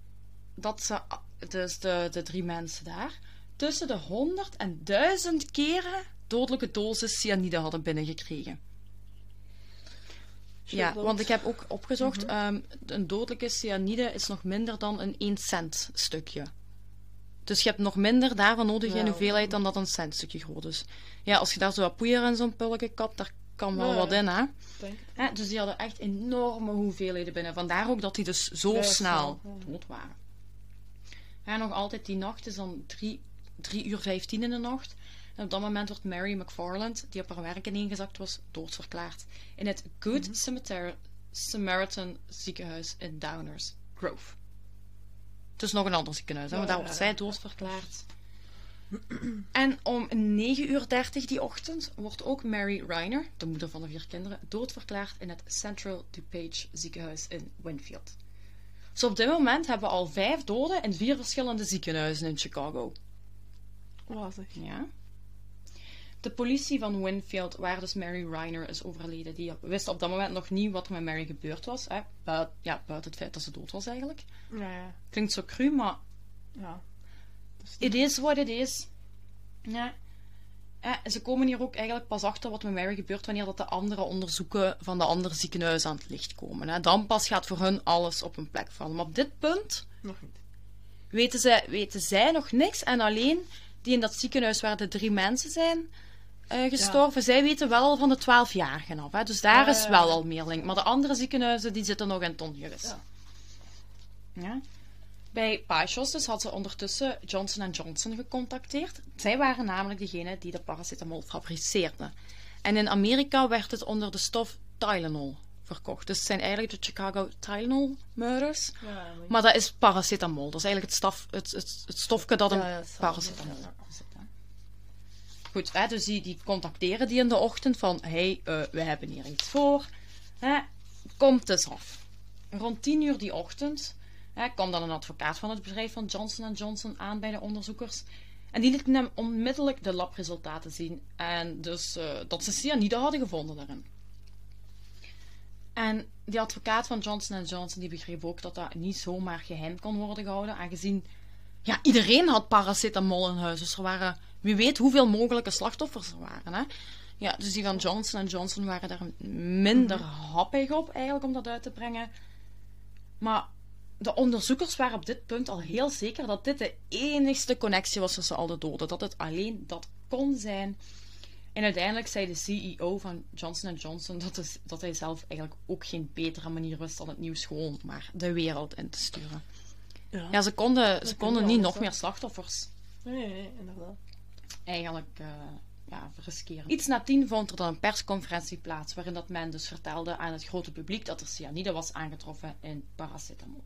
dat ze dus de, de drie mensen daar, tussen de 100 en 1000 keren dodelijke dosis cyanide hadden binnengekregen. Ja, want ik heb ook opgezocht, ehm, een dodelijke cyanide is nog minder dan een 1 cent stukje. Dus je hebt nog minder daarvan nodig in Ja. hoeveelheid dan dat een cent stukje groot is. Ja, als je daar zo wat poeier in zo'n pulke kapt, daar kan wel Ja, wat in, hè. Dus die hadden echt enorme hoeveelheden binnen. Vandaar ook dat die dus zo snel snel, ja. dood waren. En nog altijd die nacht is dan 3 uur 15 in de nacht. En op dat moment wordt Mary McFarland, die op haar werk ineengezakt was, doodverklaard. In het Good Mhm. Cemetery- Samaritan ziekenhuis in Downers Grove. Het is nog een ander ziekenhuis, hè, maar daar ja, wordt ja. zij doodverklaard. En om 9 uur 30 die ochtend wordt ook Mary Reiner, de moeder van de vier kinderen, doodverklaard in het Central DuPage ziekenhuis in Winfield. Dus op dit moment hebben we al vijf doden in vier verschillende ziekenhuizen in Chicago. Wow, zeg. Ja. De politie van Winfield, waar dus Mary Reiner is overleden, die wist op dat moment nog niet wat er met Mary gebeurd was. Hè? Buit- ja, buiten het feit dat ze dood was eigenlijk. Ja, ja. Klinkt zo cru, maar ja. Dus It is what it is. Ja. Ze komen hier ook eigenlijk pas achter wat met Mary gebeurt wanneer dat de andere onderzoeken van de andere ziekenhuizen aan het licht komen. Hè. Dan pas gaat voor hun alles op een plek vallen. Maar op dit punt nog niet. weten, zij, weten zij nog niks. En alleen die in dat ziekenhuis waar de drie mensen zijn eh, gestorven, zij weten wel al van de twaalfjarigen af. Hè. Dus daar is ja, wel al meer link. Maar de andere ziekenhuizen die zitten nog in het. Ja. Ja. Bij Pashos dus had ze ondertussen Johnson Johnson gecontacteerd. Zij waren namelijk degene die de paracetamol fabriceerden. En in Amerika werd het onder de stof Tylenol verkocht. Dus het zijn eigenlijk de Chicago Tylenol murders. Ja, maar- dat is paracetamol. Dat is eigenlijk het, staf, het, het, het stofje dat zal- paracetamol ja, ja. zit. Hè. Goed, hè, dus die, die contacteren die in de ochtend van... Hé, hey, eh, we hebben hier iets voor. Hè, komt eens af. Rond 10 uur die ochtend hè, kwam dan een advocaat van het bedrijf van Johnson Johnson aan bij de onderzoekers. En die liet hem onmiddellijk de labresultaten zien. En dus eh, dat ze cyanide hadden gevonden daarin. En die advocaat van Johnson Johnson die begreep ook dat dat niet zomaar geheim kon worden gehouden, aangezien ja, iedereen had paracetamol in huis. Dus er waren, wie weet hoeveel mogelijke slachtoffers er waren. Hè? Ja, dus die van Johnson Johnson waren daar minder happig op eigenlijk om dat uit te brengen. Maar de onderzoekers waren op dit punt al heel zeker dat dit de enigste connectie was tussen al de doden. Dat het alleen dat kon zijn. En uiteindelijk zei de CEO van Johnson Johnson dat, is, dat hij zelf eigenlijk ook geen betere manier wist dan het nieuws gewoon maar de wereld in te sturen. Ja. Ja, ze konden, ze konden niet nog meer slachtoffers nee, nee, inderdaad. Eigenlijk eh, ja, riskeren. Iets na tien vond er dan een persconferentie plaats waarin dat men dus vertelde aan het grote publiek dat er cyanide was aangetroffen in paracetamol.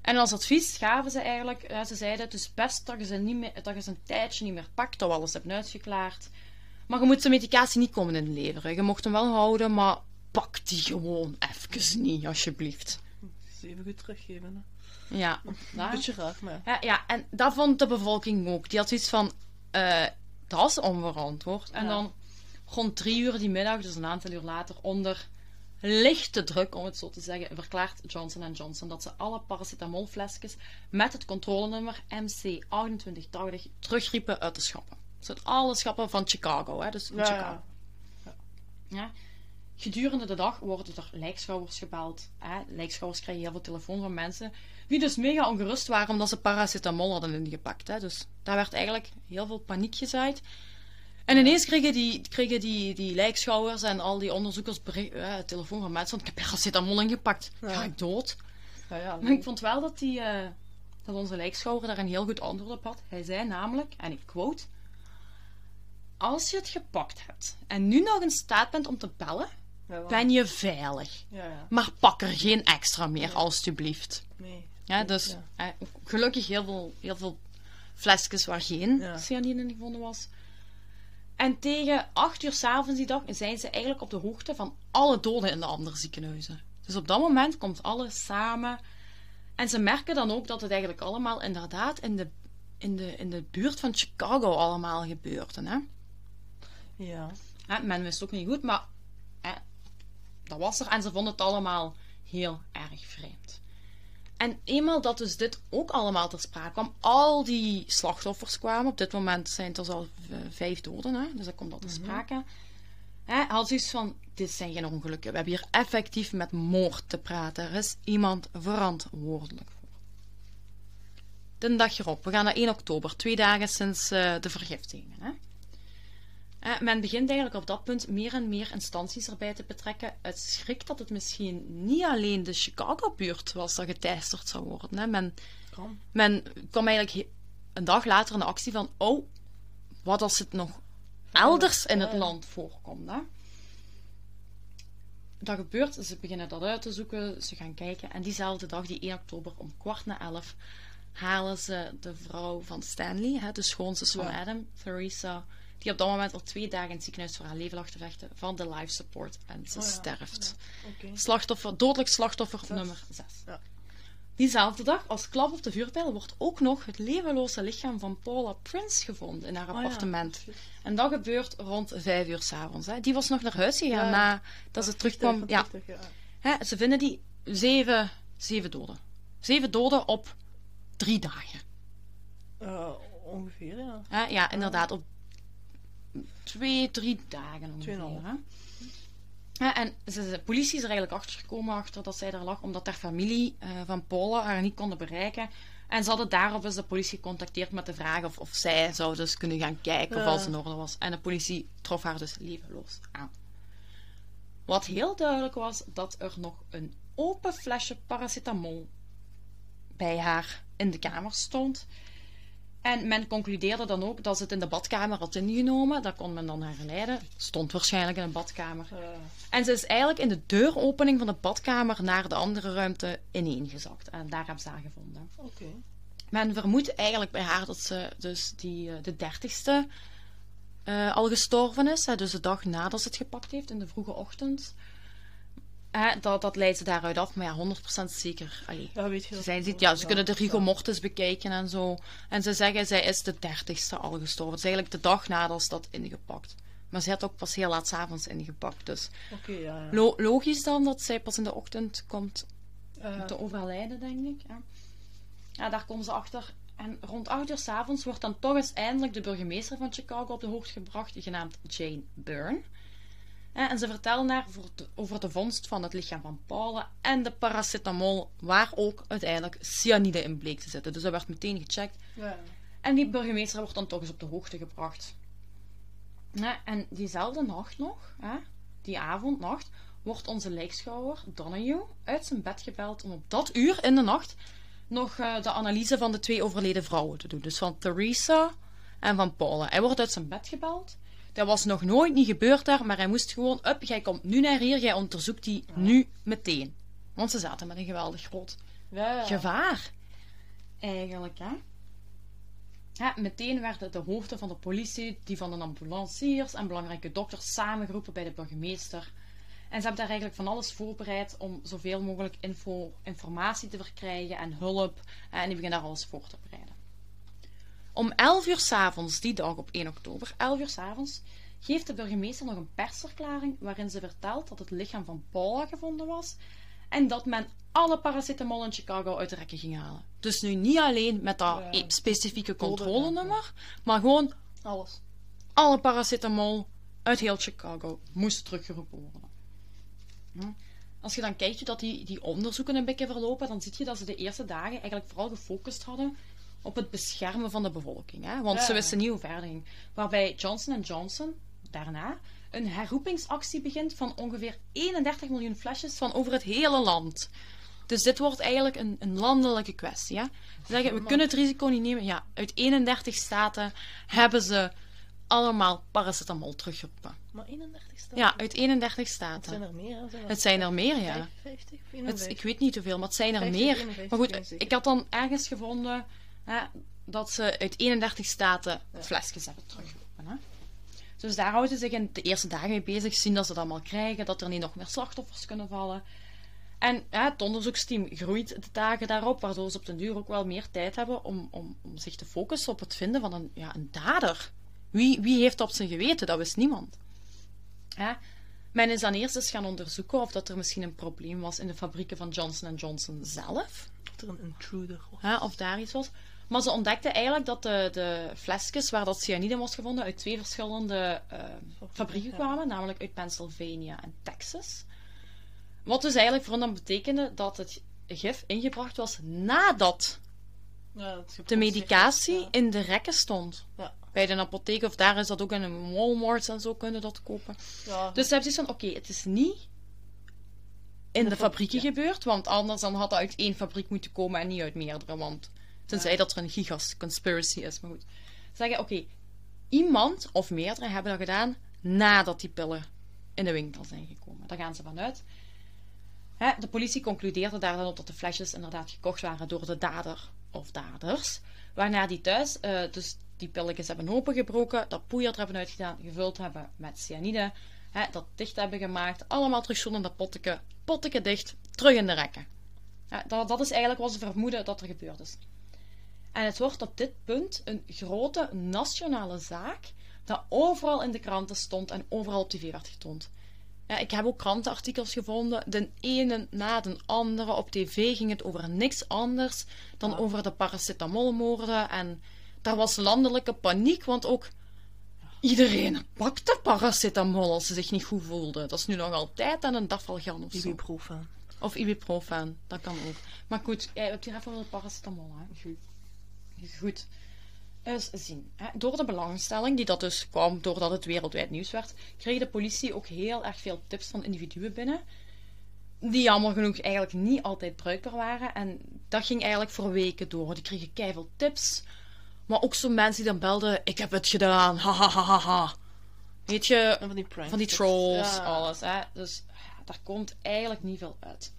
En als advies gaven ze eigenlijk, eh, ze zeiden het is best dat je ze, niet meer, dat je ze een tijdje niet meer pakt, dat we alles hebben uitgeklaard. Maar je moet de medicatie niet komen inleveren. Je mocht hem wel houden, maar pak die gewoon even niet, alsjeblieft. Even goed teruggeven. Hè. Ja, Een daar. beetje raar, maar... Ja, ja, en dat vond de bevolking ook. Die had zoiets van, eh, dat is onverantwoord. En Ja. dan rond drie uur die middag, dus een aantal uur later, onder lichte druk, om het zo te zeggen, verklaart Johnson Johnson dat ze alle paracetamolflesjes met het controlenummer MC2880 terugriepen uit de schappen. Dus uit alle schappen van Chicago, hè, dus van Ja, Chicago. ja. Ja. Gedurende de dag worden er lijkschouwers gebeld. Hè. Lijkschouwers krijgen heel veel telefoon van mensen die dus mega ongerust waren omdat ze paracetamol hadden ingepakt. Hè. Dus daar werd eigenlijk heel veel paniek gezaaid. En ineens kregen die, kregen die, die lijkschouwers en al die onderzoekers eh, telefoon van mensen van ik heb paracetamol ingepakt. Ga Ja. ik dood? Ja, ja, Maar ik vond wel dat, die, eh, dat onze lijkschouwer daar een heel goed antwoord op had. Hij zei namelijk, en ik quote... Als je het gepakt hebt en nu nog in staat bent om te bellen, ben je veilig. Ja, ja. Maar pak er geen extra meer, alstublieft. Nee. Ja, dus Ja. eh, gelukkig heel veel, heel veel flesjes waar geen Ja. cyanide in gevonden was. En tegen 8 uur s'avonds die dag zijn ze eigenlijk op de hoogte van alle doden in de andere ziekenhuizen. Dus op dat moment komt alles samen. En ze merken dan ook dat het eigenlijk allemaal inderdaad in de, in de, in de buurt van Chicago allemaal gebeurde. Hè? Ja. Hè, men wist ook niet goed, maar hè, dat was er. En ze vonden het allemaal heel erg vreemd. En eenmaal dat dus dit ook allemaal ter sprake kwam, al die slachtoffers kwamen, op dit moment zijn het dus al v- vijf doden, hè, dus dat komt al ter sprake, hè, had zoiets van, dit zijn geen ongelukken, we hebben hier effectief met moord te praten, er is iemand verantwoordelijk voor. De dag erop, we gaan naar 1 oktober, twee dagen sinds eh, de vergiftigingen. Eh, men begint eigenlijk op dat punt meer en meer instanties erbij te betrekken. Het schrik dat het misschien niet alleen de Chicago-buurt was dat geteisterd zou worden. Hè. Men, men kwam eigenlijk een dag later in de actie van: oh, wat als het nog elders in het land voorkomt. Hè. Dat gebeurt, ze beginnen dat uit te zoeken, ze gaan kijken. En diezelfde dag, die 1 oktober, om kwart na elf, halen ze de vrouw van Stanley, hè, de schoonzus van. Adam, Theresa, die op dat moment al twee dagen in het ziekenhuis voor haar leven lag te vechten, van de life support. En ze Oh ja, sterft. Slachtoffer, dodelijk slachtoffer Zes. nummer 6. Ja. Diezelfde dag, als klap op de vuurpijl, wordt ook nog het levenloze lichaam van Paula Prince gevonden in haar Oh appartement. En dat gebeurt rond vijf uur s'avonds. Die was nog naar huis gegaan Ja. nadat ze terugkwam. Ja. Hè, ze vinden die zeven, zeven doden. Zeven doden op drie dagen. Eh, ongeveer, ja. Hè, ja, inderdaad, op twee, drie dagen ongeveer. En ze, de politie is er eigenlijk achter gekomen achter dat zij daar lag, omdat haar familie eh, van Paula haar niet konden bereiken. En ze hadden daarop dus de politie gecontacteerd met de vraag of, of zij zou dus kunnen gaan kijken of alles in orde was. En de politie trof haar dus levenloos aan. Wat heel duidelijk was, dat er nog een open flesje paracetamol bij haar in de kamer stond. En men concludeerde dan ook dat ze het in de badkamer had ingenomen. Dat kon men dan herleiden. Stond waarschijnlijk in de badkamer. En ze is eigenlijk in de deuropening van de badkamer naar de andere ruimte ineengezakt. En daar hebben ze haar gevonden. Oké. Men vermoedt eigenlijk bij haar dat ze dus die, eh, de dertigste eh, al gestorven is. Hè, dus de dag nadat ze het gepakt heeft, in de vroege ochtend. Hè, dat, dat leidt ze daaruit af, maar ja, 100% zeker. Allee, Ja, weet je dat ziet, ja, ze kunnen de rigor mortis bekijken en zo. En ze zeggen, zij is de dertigste al gestorven. Het is eigenlijk de dag nadat ze dat ingepakt. Maar ze had ook pas heel laat avonds ingepakt. Dus ja. ja. lo- logisch dan dat zij pas in de ochtend komt Eh, te overlijden, denk ik. Ja. ja, daar komen ze achter. En rond 8 uur s'avonds wordt dan toch eens eindelijk de burgemeester van Chicago op de hoogte gebracht, genaamd Jane Byrne. En ze vertellen de- over de vondst van het lichaam van Paula en de paracetamol, waar ook uiteindelijk cyanide in bleek te zitten. Dus dat werd meteen gecheckt. ja. En die burgemeester wordt dan toch eens op de hoogte gebracht. En diezelfde nacht nog, die avond, nacht, wordt onze lijkschouwer Donahue uit zijn bed gebeld om op dat uur in de nacht nog eh, de analyse van de twee overleden vrouwen te doen. Dus van Theresa en van Paula. Hij wordt uit zijn bed gebeld. Dat was nog nooit niet gebeurd daar, maar hij moest gewoon, up, jij komt nu naar hier, jij onderzoekt die nu meteen. Want ze zaten met een geweldig groot ja. gevaar. Eigenlijk, hè. Ja, meteen werden de hoofden van de politie, die van de ambulanciers en belangrijke dokters samengeroepen bij de burgemeester. En ze hebben daar eigenlijk van alles voorbereid om zoveel mogelijk info, informatie te verkrijgen en hulp. En die beginnen daar alles voor te bereiden. Om 11 uur s'avonds, die dag op 1 oktober, 11 uur s'avonds, geeft de burgemeester nog een persverklaring waarin ze vertelt dat het lichaam van Paula gevonden was en dat men alle paracetamol in Chicago uit de rekken ging halen. Dus nu niet alleen met dat Ja. specifieke controlenummer, maar gewoon Alles. alle paracetamol uit heel Chicago moest teruggeroepen worden. Hm. Als je dan kijkt hoe dat die, die onderzoeken een beetje verlopen, dan zie je dat ze de eerste dagen eigenlijk vooral gefocust hadden op het beschermen van de bevolking. Hè? Want Ja. ze wisten niet hoe verder ging. Waarbij Johnson Johnson daarna een herroepingsactie begint van ongeveer 31 miljoen flesjes van over het hele land. Dus dit wordt eigenlijk een, een landelijke kwestie. Hè? Ze zeggen, we kunnen het risico niet nemen. Ja, uit 31 staten hebben ze allemaal paracetamol teruggeroepen. Maar 31 staat. Ja, uit 31 Het staten. zijn er meer. hè? Er Het zijn er meer, ja. 55 of Het, 51? ik weet niet hoeveel, maar het zijn er 50, meer. 51 Maar goed, ik had dan ergens gevonden hè, dat ze uit 31 staten flesjes hebben teruggeroepen. Hè. Dus daar houden ze zich in de eerste dagen mee bezig, zien dat ze dat allemaal krijgen, dat er niet nog meer slachtoffers kunnen vallen. En ja, het onderzoeksteam groeit de dagen daarop, waardoor ze op den duur ook wel meer tijd hebben om, om, om zich te focussen op het vinden van een, ja, een dader. Wie, wie heeft op zijn geweten? Dat wist niemand. Ja. Men is dan eerst eens gaan onderzoeken of dat er misschien een probleem was in de fabrieken van Johnson Johnson zelf. Dat er een intruder was. Of daar iets was. Maar ze ontdekten eigenlijk dat de, de flesjes waar dat cyanide was gevonden uit twee verschillende eh, fabrieken kwamen, namelijk uit Pennsylvania en Texas. Wat dus eigenlijk voor hen dan betekende dat het gif ingebracht was nadat Ja, dat de medicatie Ja. in de rekken stond. Ja. Bij de apotheek of daar is dat ook in een Walmart en zo kunnen dat kopen. Ja, Dus ze hebben zoiets van, oké, het is niet in de de fab- fabrieken gebeurd, want anders dan had het uit één fabriek moeten komen en niet uit meerdere, want tenzij Ja. dat er een gigas conspiracy is, maar goed. Ze zeggen, oké, iemand of meerdere hebben dat gedaan nadat die pillen in de winkel zijn gekomen. Daar gaan ze vanuit. Hè, de politie concludeerde daar dan op dat de flesjes inderdaad gekocht waren door de dader of daders. Waarna die thuis eh, dus die pilletjes hebben opengebroken, dat poeier er hebben uitgedaan, gevuld hebben met cyanide, hè, dat dicht hebben gemaakt, allemaal terug zo in dat potteke, potteke dicht, terug in de rekken. Dat, dat is eigenlijk wat ze vermoeden dat er gebeurd is. En het wordt op dit punt een grote nationale zaak, dat overal in de kranten stond en overal op tv werd getoond. Ja, ik heb ook krantenartikels gevonden. De ene na de andere. Op tv ging het over niks anders dan Ja. over de paracetamolmoorden. En daar was landelijke paniek, want ook iedereen pakte paracetamol als ze zich niet goed voelden. Dat is nu nog altijd aan een dafalgan of zo. Ibuprofen. Of ibuprofen, dat kan ook. Maar goed, jij hebt hier even over de paracetamol. Hè? Goed. Goed. Eens zien. Hè. Door de belangstelling die dat dus kwam doordat het wereldwijd nieuws werd, kreeg de politie ook heel erg veel tips van individuen binnen. Die jammer genoeg eigenlijk niet altijd bruikbaar waren. En dat ging eigenlijk voor weken door. Die kregen keiveel tips. Maar ook zo mensen die dan belden: Ik heb het gedaan. Ha ha ha ha ha. Weet je, van die van die trolls, Ja. alles. Hè? Dus ja, daar komt eigenlijk niet veel uit.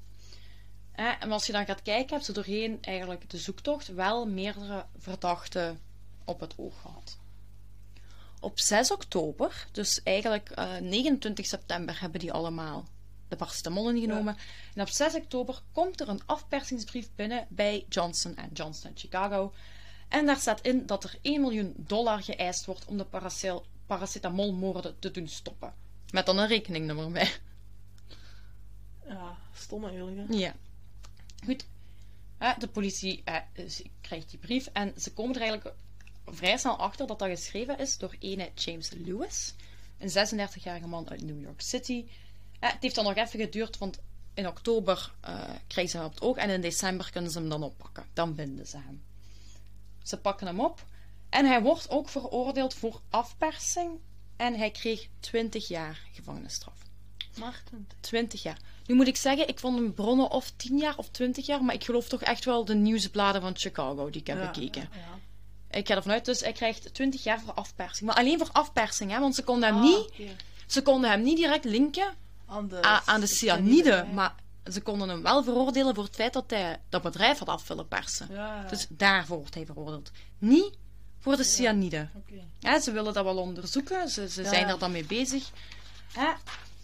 En als je dan gaat kijken, hebben ze doorheen eigenlijk de zoektocht wel meerdere verdachten op het oog gehad. Op 6 oktober, dus eigenlijk eh, 29 september, hebben die allemaal de paracetamol ingenomen. En op 6 oktober komt er een afpersingsbrief binnen bij Johnson Johnson in Chicago. En daar staat in dat er 1 miljoen dollar geëist wordt om de paracetamolmoorden te doen stoppen. Met dan een rekeningnummer bij. Ja, stom eigenlijk. hè. Ja. Goed. Eh, de politie eh, krijgt die brief en ze komen er eigenlijk vrij snel achter dat dat geschreven is door ene James Lewis, een 36-jarige man uit New York City. Eh, het heeft dan nog even geduurd, want in oktober krijgen ze hem op het oog en in december kunnen ze hem dan oppakken. Dan binden ze hem. Ze pakken hem op en hij wordt ook veroordeeld voor afpersing en hij kreeg 20 jaar gevangenisstraf. Martin. 20 jaar. Nu moet ik zeggen, ik vond een bronnen of 10 jaar of 20 jaar, maar ik geloof toch echt wel de nieuwsbladen van Chicago die ik heb Ja, bekeken. ja, ja. Ik ga ervan uit, dus hij krijgt 20 jaar voor afpersing. Maar alleen voor afpersing, hè, want ze konden hem, Ah, niet, ze konden hem niet direct linken Aan de, a- aan de cyanide, maar ze konden hem wel veroordelen voor het feit dat hij dat bedrijf had af willen persen. Dus daarvoor wordt hij veroordeeld. Niet voor de cyanide. Ze willen dat wel onderzoeken. Ze, ze zijn ja. er dan mee bezig.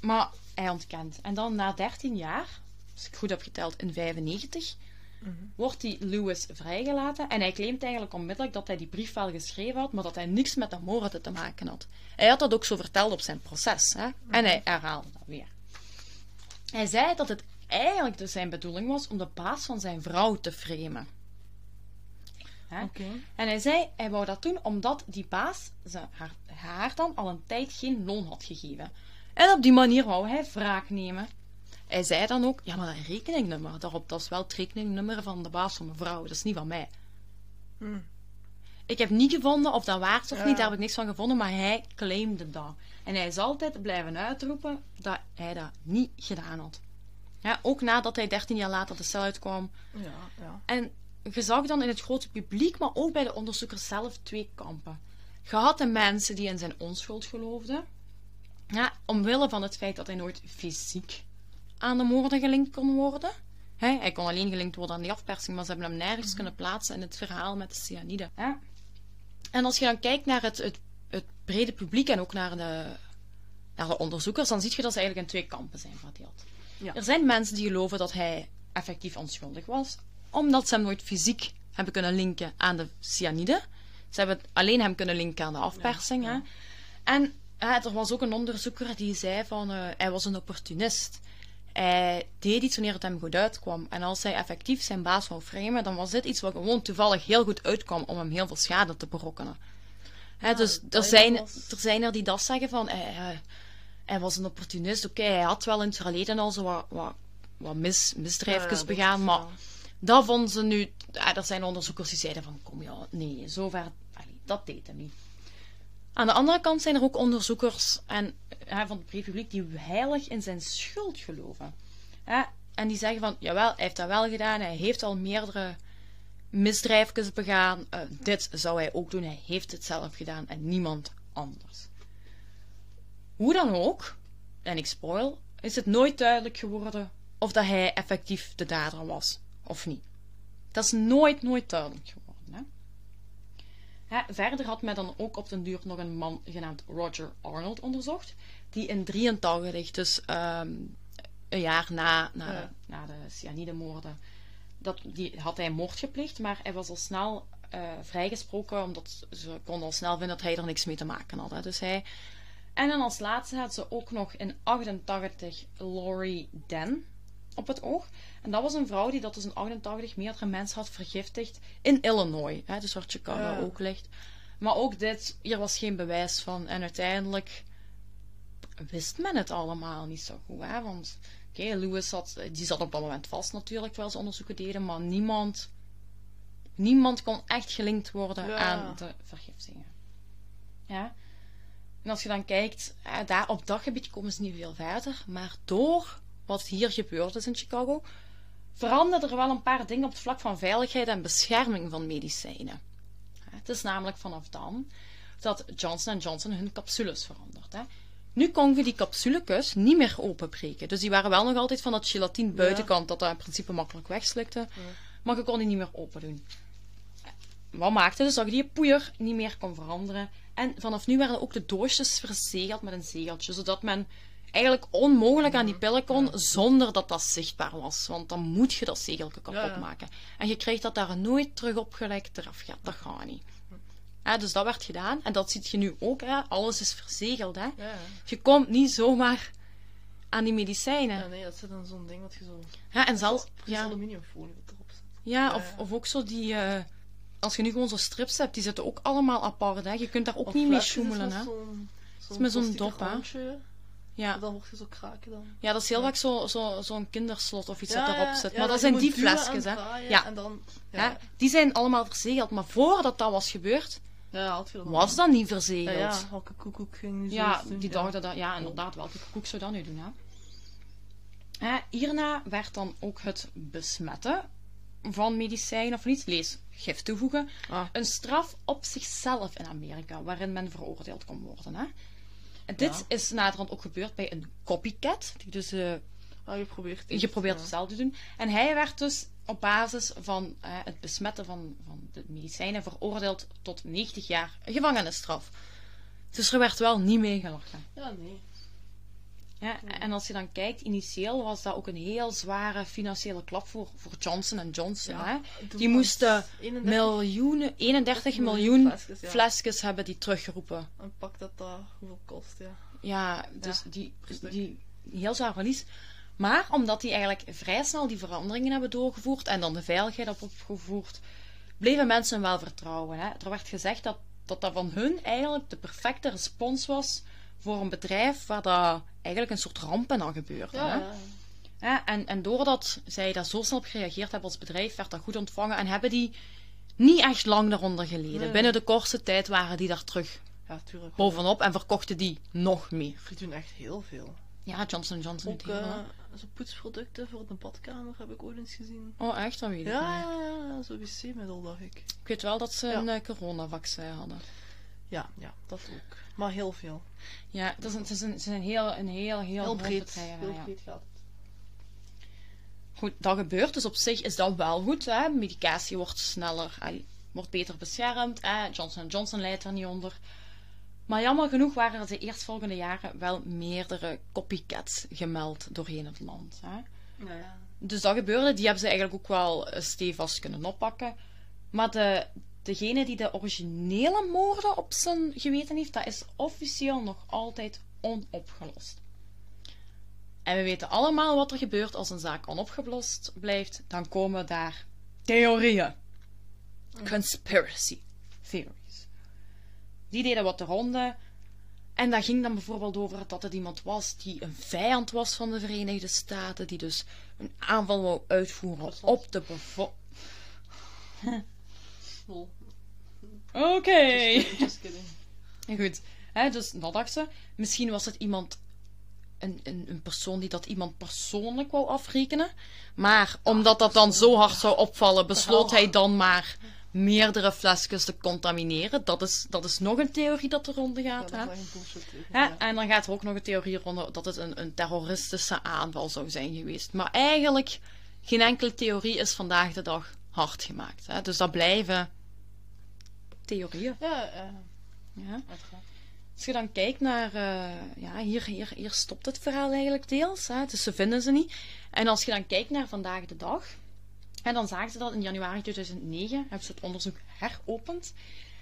Maar hij ontkent. En dan na 13 jaar, als ik goed heb geteld, in 95, Mhm. wordt die Lewis vrijgelaten. En hij claimt eigenlijk onmiddellijk dat hij die brief wel geschreven had, maar dat hij niks met de moorden te maken had. Hij had dat ook zo verteld op zijn proces. Hè? En hij herhaalde dat weer. Hij zei dat het eigenlijk dus zijn bedoeling was om de baas van zijn vrouw te framen. En hij zei, hij wou dat doen omdat die baas ze, haar, haar dan al een tijd geen loon had gegeven. En op die manier wou hij wraak nemen. Hij zei dan ook, ja, maar dat rekeningnummer daarop, dat is wel het rekeningnummer van de baas van mevrouw, dat is niet van mij. Hm. Ik heb niet gevonden of dat waar is of Ja. niet, daar heb ik niks van gevonden, maar hij claimde dat. En hij is altijd blijven uitroepen dat hij dat niet gedaan had. Ja, ook nadat hij 13 jaar later de cel uitkwam, Ja, ja. en je zag dan in het grote publiek, maar ook bij de onderzoekers zelf, twee kampen. Je had de mensen die in zijn onschuld geloofden. Ja, omwille van het feit dat hij nooit fysiek aan de moorden gelinkt kon worden. Hij kon alleen gelinkt worden aan die afpersing, maar ze hebben hem nergens kunnen plaatsen in het verhaal met de cyanide. Hè. En als je dan kijkt naar het, het, het brede publiek en ook naar de, naar de onderzoekers, dan zie je dat ze eigenlijk in twee kampen zijn verdeeld. Ja. Er zijn mensen die geloven dat hij effectief onschuldig was, omdat ze hem nooit fysiek hebben kunnen linken aan de cyanide. Ze hebben alleen hem kunnen linken aan de afpersing. Hè. En hè, er was ook een onderzoeker die zei van eh, hij was een opportunist. Hij deed iets wanneer het hem goed uitkwam. En als hij effectief zijn baas wou framen, dan was dit iets wat gewoon toevallig heel goed uitkwam om hem heel veel schade te berokkenen. Hè, dus er zijn, was- er zijn er die dat zeggen van hij, hij- hij was een opportunist. Oké, hij had wel in het verleden al zo wat, wat, wat mis, misdrijfjes Ja, begaan, maar wel- dat vonden ze nu... Ja, er zijn onderzoekers die zeiden van, kom ja, nee, zover... allee, dat deed hem niet. Aan de andere kant zijn er ook onderzoekers en, ja, van het republiek die heilig in zijn schuld geloven. Ja, en die zeggen van, jawel, hij heeft dat wel gedaan, hij heeft al meerdere misdrijfjes begaan, eh, dit zou hij ook doen, hij heeft het zelf gedaan en niemand anders. Hoe dan ook, en ik spoil, is het nooit duidelijk geworden of dat hij effectief de dader was of niet. Dat is nooit, nooit duidelijk geworden. Verder had men dan ook op den duur nog een man genaamd Roger Arnold onderzocht, die in 83, dus ehm, een jaar na, na, Ja. de, na de cyanidemoorden, dat, die had hij moord gepleegd, maar hij was al snel eh, vrijgesproken, omdat ze konden al snel vinden dat hij er niks mee te maken had. Hè. Dus hij... En dan als laatste had ze ook nog in 88 Laurie Den op het oog. En dat was een vrouw die dat dus in 88 meerdere mensen had vergiftigd in Illinois, hè, dus waar Chicago Ja. ook ligt. Maar ook dit, hier was geen bewijs van. En uiteindelijk wist men het allemaal niet zo goed. Hè? Want oké, Lewis zat, die zat op dat moment vast natuurlijk, terwijl ze onderzoeken deden. Maar niemand, niemand kon echt gelinkt worden Ja. aan de vergiftingen. Ja. En als je dan kijkt, daar op dat gebied komen ze niet veel verder. Maar door wat hier gebeurd is in Chicago, veranderden er wel een paar dingen op het vlak van veiligheid en bescherming van medicijnen. Het is namelijk vanaf dan dat Johnson Johnson hun capsules verandert. Nu kon je die capsulekus niet meer openbreken. Dus die waren wel nog altijd van dat gelatine buitenkant, dat dat in principe makkelijk wegslikte. Maar je kon die niet meer open doen. Wat maakte dus dat je die poeier niet meer kon veranderen. En vanaf nu werden ook de doosjes verzegeld met een zegeltje, zodat men eigenlijk onmogelijk aan die pillen kon zonder dat dat zichtbaar was. Want dan moet je dat zegeltje kapot Ja, ja. maken. En je krijgt dat daar nooit terug opgelekt eraf gaat. Dat gaat niet. Ja, dus dat werd gedaan. En dat ziet je nu ook. Hè. Alles is verzegeld. Hè. Ja, Je komt niet zomaar aan die medicijnen. ja, nee, dat zit dan zo'n ding wat je zo... Ja, en zelfs... Ja. Ja, aluminiumfolie erop zit. ja of, Ja. of ook zo die... eh, als je nu gewoon zo strips hebt, die zitten ook allemaal apart. Hè. Je kunt daar ook Of niet mee is sjoemelen. Hè. zo'n- zo'n met zo'n dop, hè. Ja. Dan mocht je zo kraken dan. ja, dat is heel vaak zo'n zo, zo'n kinderslot of iets Ja, dat erop zit. maar dat zijn die flesjes. Hè. Ja. En dan... Ja, die zijn allemaal verzegeld. Maar voordat dat was gebeurd, was dat niet verzegeld. ja, welke koekoek ging zo Ja, die Ja. dachten dat, ja, inderdaad, welke koek zou dat nu doen? Hè? Hè, hierna werd dan ook het besmetten van medicijnen of niet, lees gif toevoegen, Ah. een straf op zichzelf in Amerika, waarin men veroordeeld kon worden. Hè? En dit Ja. is naderhand ook gebeurd bij een copycat, die dus eh, Ah, je probeert ja. hetzelfde te doen. En hij werd dus op basis van eh, het besmetten van, van de medicijnen veroordeeld tot 90 jaar gevangenisstraf. Dus er werd wel niet meegelachen. Ja, nee. Ja, en als je dan kijkt, initieel was dat ook een heel zware financiële klap voor, voor Johnson Johnson. Ja, hè? Die moesten 31 miljoenen, 31 miljoen flesjes, ja. flesjes hebben die teruggeroepen. En pak dat dat hoeveel kost, ja. Ja, dus Ja, die, die heel zwaar verlies. Maar omdat die eigenlijk vrij snel die veranderingen hebben doorgevoerd en dan de veiligheid op opgevoerd, bleven mensen wel vertrouwen. Hè? Er werd gezegd dat, dat dat van hun eigenlijk de perfecte respons was voor een bedrijf waar dat eigenlijk een soort rampen aan gebeurde. Ja, hè? ja. En, en doordat zij daar zo snel op gereageerd hebben als bedrijf, werd dat goed ontvangen en hebben die niet echt lang daaronder geleden. Nee. Binnen de kortste tijd waren die daar terug Ja, tuurlijk. bovenop en verkochten die nog meer. Die doen echt heel veel. Ja, Johnson Johnson. Ook zo poetsproducten voor de badkamer heb ik ooit eens gezien. Oh, echt? Dat weet ik Ja, niet. ja, ja, zo wc-middel, dacht ik. Ik weet wel dat ze Ja. een eh, coronavaccin hadden. Ja, ja, dat ook. Maar heel veel. Ja, het is een, het is een, het is een heel, een heel, heel, breed. Heel ja. breed gaat. Goed, dat gebeurt, dus op zich is dat wel goed. Hè? Medicatie wordt sneller, wordt beter beschermd. Hè? Johnson Johnson leidt er niet onder. Maar jammer genoeg waren er de eerstvolgende jaren wel meerdere copycats gemeld doorheen het land. Hè? Ja, ja. Dus dat gebeurde, die hebben ze eigenlijk ook wel eh, stevast kunnen oppakken. Maar de, degene die de originele moorden op zijn geweten heeft, dat is officieel nog altijd onopgelost. En we weten allemaal wat er gebeurt als een zaak onopgelost blijft. Dan komen daar theorieën. Conspiracy theories. Die deden wat de ronde. En dat ging dan bijvoorbeeld over dat het iemand was die een vijand was van de Verenigde Staten, die dus een aanval wou uitvoeren op de bevolking. Lol. Oké. Just kidding, just kidding. Goed, hè, dus dat dacht ze. Misschien was het iemand, een, een, een persoon die dat iemand persoonlijk wou afrekenen. Maar omdat dat dan zo hard zou opvallen, besloot hij dan maar meerdere flesjes te contamineren. Dat is, dat is nog een theorie dat er ronde gaat. hè? ja. En dan gaat er ook nog een theorie rond dat het een, een terroristische aanval zou zijn geweest. Maar eigenlijk, geen enkele theorie is vandaag de dag hard gemaakt. Hè? Dus dat blijven theorieën. Ja, eh, Ja. Als je dan kijkt naar, eh, ja, hier, hier, hier stopt het verhaal eigenlijk deels, hè, dus ze vinden ze niet. En als je dan kijkt naar vandaag de dag, en dan zagen ze dat in januari 2009, hebben ze het onderzoek heropend.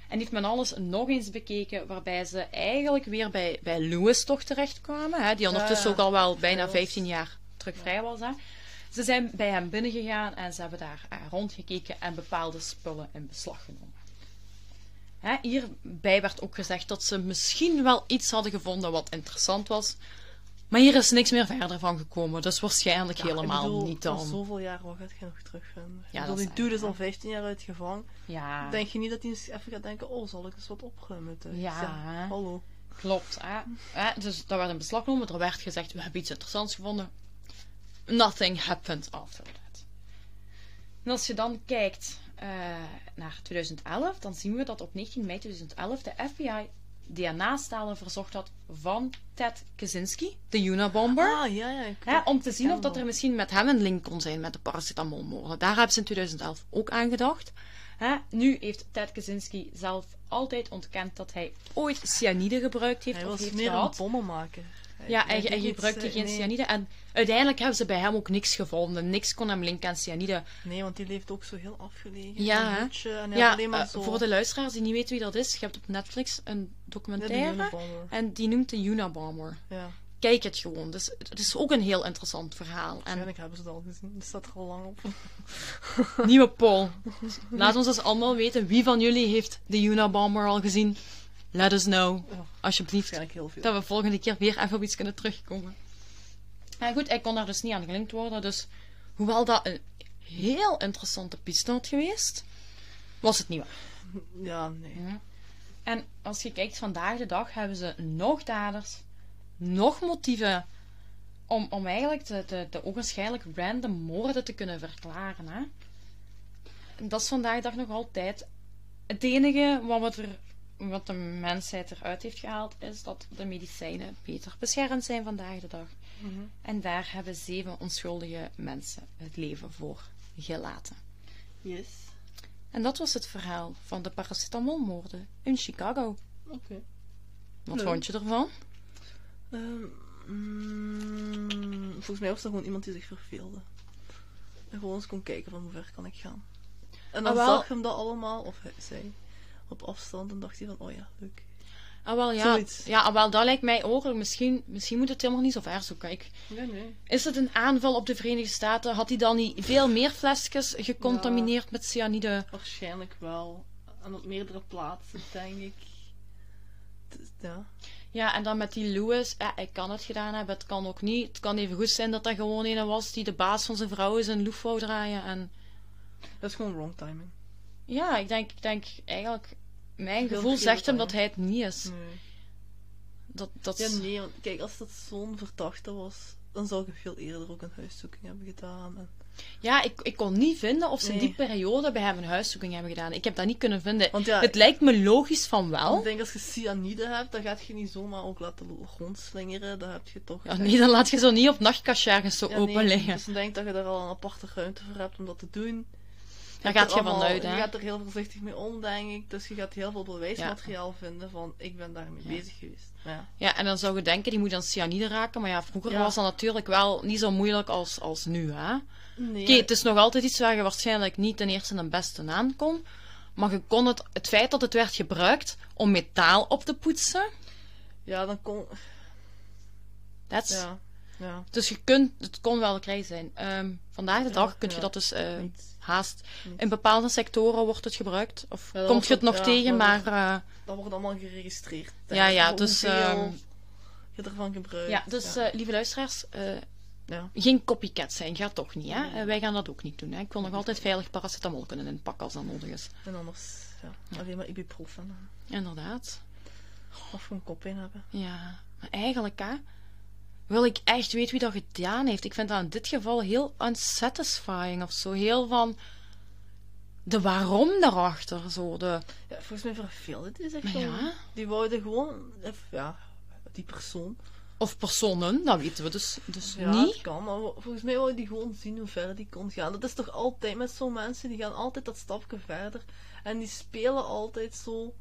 En heeft men alles nog eens bekeken, waarbij ze eigenlijk weer bij, bij Lewis toch terechtkwamen, hè, die ondertussen ook al wel bijna vrij was. 15 jaar terug vrij was. Hè. Ze zijn bij hem binnengegaan en ze hebben daar eh, rondgekeken en bepaalde spullen in beslag genomen. Hè, hierbij werd ook gezegd dat ze misschien wel iets hadden gevonden wat interessant was. Maar hier is niks meer verder van gekomen. Dus waarschijnlijk Ja, helemaal ik bedoel, niet na dan. zoveel jaar, wat gaat je nog terugvinden? Ja, bedoel, die dude is al 15 jaar uit gevangen. Ja, Denk je niet dat hij eens even gaat denken, oh, zal ik eens wat opruimen? Ja. hallo. klopt. Hè. Hè, dus dat werd in beslag genomen. Er werd gezegd, we hebben iets interessants gevonden. Nothing happened after that. En als je dan kijkt eh, naar 2011, dan zien we dat op 19 mei 2011 de FBI DNA-stalen verzocht had van Ted Kaczynski, de Unabomber. Ah, ja, ja. ik- Hè, om te zien of dat er misschien met hem een link kon zijn met de paracetamolmoorden. Daar hebben ze in 2011 ook aan gedacht. Hè, nu heeft Ted Kaczynski zelf altijd ontkend dat hij ooit cyanide gebruikt heeft Hij of was heeft meer gehad. een bommenmaker. Ja, niet, gebruikte eh, geen nee. cyanide. En uiteindelijk hebben ze bij hem ook niks gevonden. Niks kon hem linken aan cyanide. Nee, want die leeft ook zo heel afgelegen. Ja, en Ja, had alleen maar eh, zo... voor de luisteraars die niet weten wie dat is, je hebt op Netflix een documentaire. En die noemt de Unabomber. Ja, Kijk het gewoon. Dus het is ook een heel interessant verhaal. En waarschijnlijk hebben ze het al gezien. Het staat er al lang op. Nieuwe poll. Laat ons eens allemaal weten wie van jullie heeft de Unabomber al gezien. Let us know. Ja. Alsjeblieft. Heel veel. Dat we volgende keer weer even op iets kunnen terugkomen. En goed, hij kon daar dus niet aan gelinkt worden. Dus hoewel dat een heel interessante piste had geweest, was het niet waar. Ja, nee. En als je kijkt vandaag de dag, hebben ze nog daders, nog motieven om, om eigenlijk de, de, de ogenschijnlijk random moorden te kunnen verklaren. Hè? En dat is vandaag de dag nog altijd het enige wat, we er, wat de mensheid eruit heeft gehaald, is dat de medicijnen beter beschermd zijn vandaag de dag. Mhm. En daar hebben zeven onschuldige mensen het leven voor gelaten. Yes. En dat was het verhaal van de paracetamolmoorden in Chicago. Oké. Wat Leuk. vond je ervan? Ehm, mm, volgens mij was er gewoon iemand die zich verveelde. En gewoon eens kon kijken van hoe ver kan ik gaan. En dan Ah, wel. zag hem dat allemaal, of hij, zij, op afstand en dacht hij van, oh ja, leuk. Ah, wel, ja. Zoiets. Ja, ah, wel, dat lijkt mij ook. Misschien, misschien moet het helemaal niet zo ver zoeken. Ik, Nee, nee. is het een aanval op de Verenigde Staten? Had hij dan niet veel meer flesjes gecontamineerd met cyanide? Waarschijnlijk wel. En op meerdere plaatsen, denk ik. Ja. Ja, en dan met die Lewis. Ja, hij kan het gedaan hebben, het kan ook niet. Het kan even goed zijn dat dat gewoon een was die de baas van zijn vrouw is een loef wou draaien. En Dat is gewoon wrong timing. ja, ik denk, ik denk eigenlijk... Mijn gevoel zegt hem dat hij het niet is. Nee. Dat, dat Ja, nee, want kijk, als dat zo'n verdachte was, dan zou ik veel eerder ook een huiszoeking hebben gedaan. En Ja, ik, ik kon niet vinden of ze in die periode bij hem een huiszoeking hebben gedaan. Ik heb dat niet kunnen vinden. Want ja, Het lijkt me logisch van wel. ik denk als je cyanide hebt, dan gaat je niet zomaar ook laten rondslingeren. Dan heb je toch... Ja, nee, dan laat je zo niet op nachtkastje ergens zo Ja, nee, open liggen. Dus ik denk dat je daar al een aparte ruimte voor hebt om dat te doen. Daar gaat je allemaal- vanuit, hè? Je gaat er heel voorzichtig mee om, denk ik. Dus je gaat heel veel bewijsmateriaal vinden van ik ben daarmee Ja. bezig geweest. Ja. Ja, en dan zou je denken, die moet dan cyanide raken. Maar ja, vroeger was dat natuurlijk wel niet zo moeilijk als, als nu, hè? Nee, Oké, het is nog altijd iets waar je waarschijnlijk niet ten eerste en beste aan kon. Maar je kon het, het feit dat het werd gebruikt om metaal op te poetsen, ja, dan kon... that's... Ja, ja. Dus je kunt, het kon wel krijg zijn. Ehm, vandaag de Ja, dag kun je ja. dat dus eh, Niet. haast. Niet. In bepaalde sectoren wordt het gebruikt. Of Ja, komt je het nog ja, tegen, maar... eh, Dat wordt allemaal geregistreerd. Ja, ja, dus, ehm, je ervan gebruikt. ja, dus ja. eh, lieve luisteraars, eh, ja. geen copycat zijn. Gaat toch niet, hè? Nee. Wij gaan dat ook niet doen, hè? Ik wil nog altijd veilig paracetamol kunnen inpakken als dat nodig is. En anders, ja, alleen maar ibuprofen. Inderdaad. Of gewoon koppijn hebben. Ja, maar eigenlijk, hè, wil ik echt weten wie dat gedaan heeft. Ik vind dat in dit geval heel unsatisfying of zo. Heel van de waarom daarachter. Zo de, Ja, volgens mij verveelde die zich Maar gewoon. ja. Die wouden gewoon, ja, die persoon. of personen, dat weten we dus, dus Ja, niet. het kan, maar volgens mij wou die gewoon zien hoe ver die kon gaan. Dat is toch altijd met zo'n mensen, die gaan altijd dat stapje verder. En die spelen altijd zo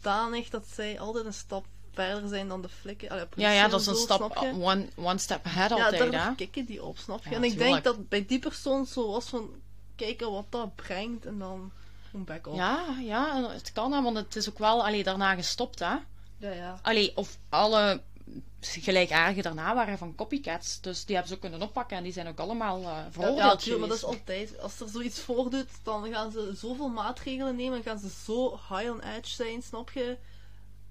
danig dat zij altijd een stap verder zijn dan de flikken. Allee, Ja, ja, dat is zo, een stap, je? one, one step ahead Ja, altijd, daar kikken die op, snap je? Ja, en ik denk dat bij die persoon zo was van, kijken wat dat brengt en dan gewoon back op. Ja, ja, het kan, hè, want het is ook wel allee, daarna gestopt, hè. ja. ja. Allee, of alle gelijkaardigen daarna waren van copycats. Dus die hebben ze ook kunnen oppakken en die zijn ook allemaal Ja, veroordeeld ja, maar dat is altijd. Als er zoiets voordoet, dan gaan ze zoveel maatregelen nemen en gaan ze zo high on edge zijn, snap je?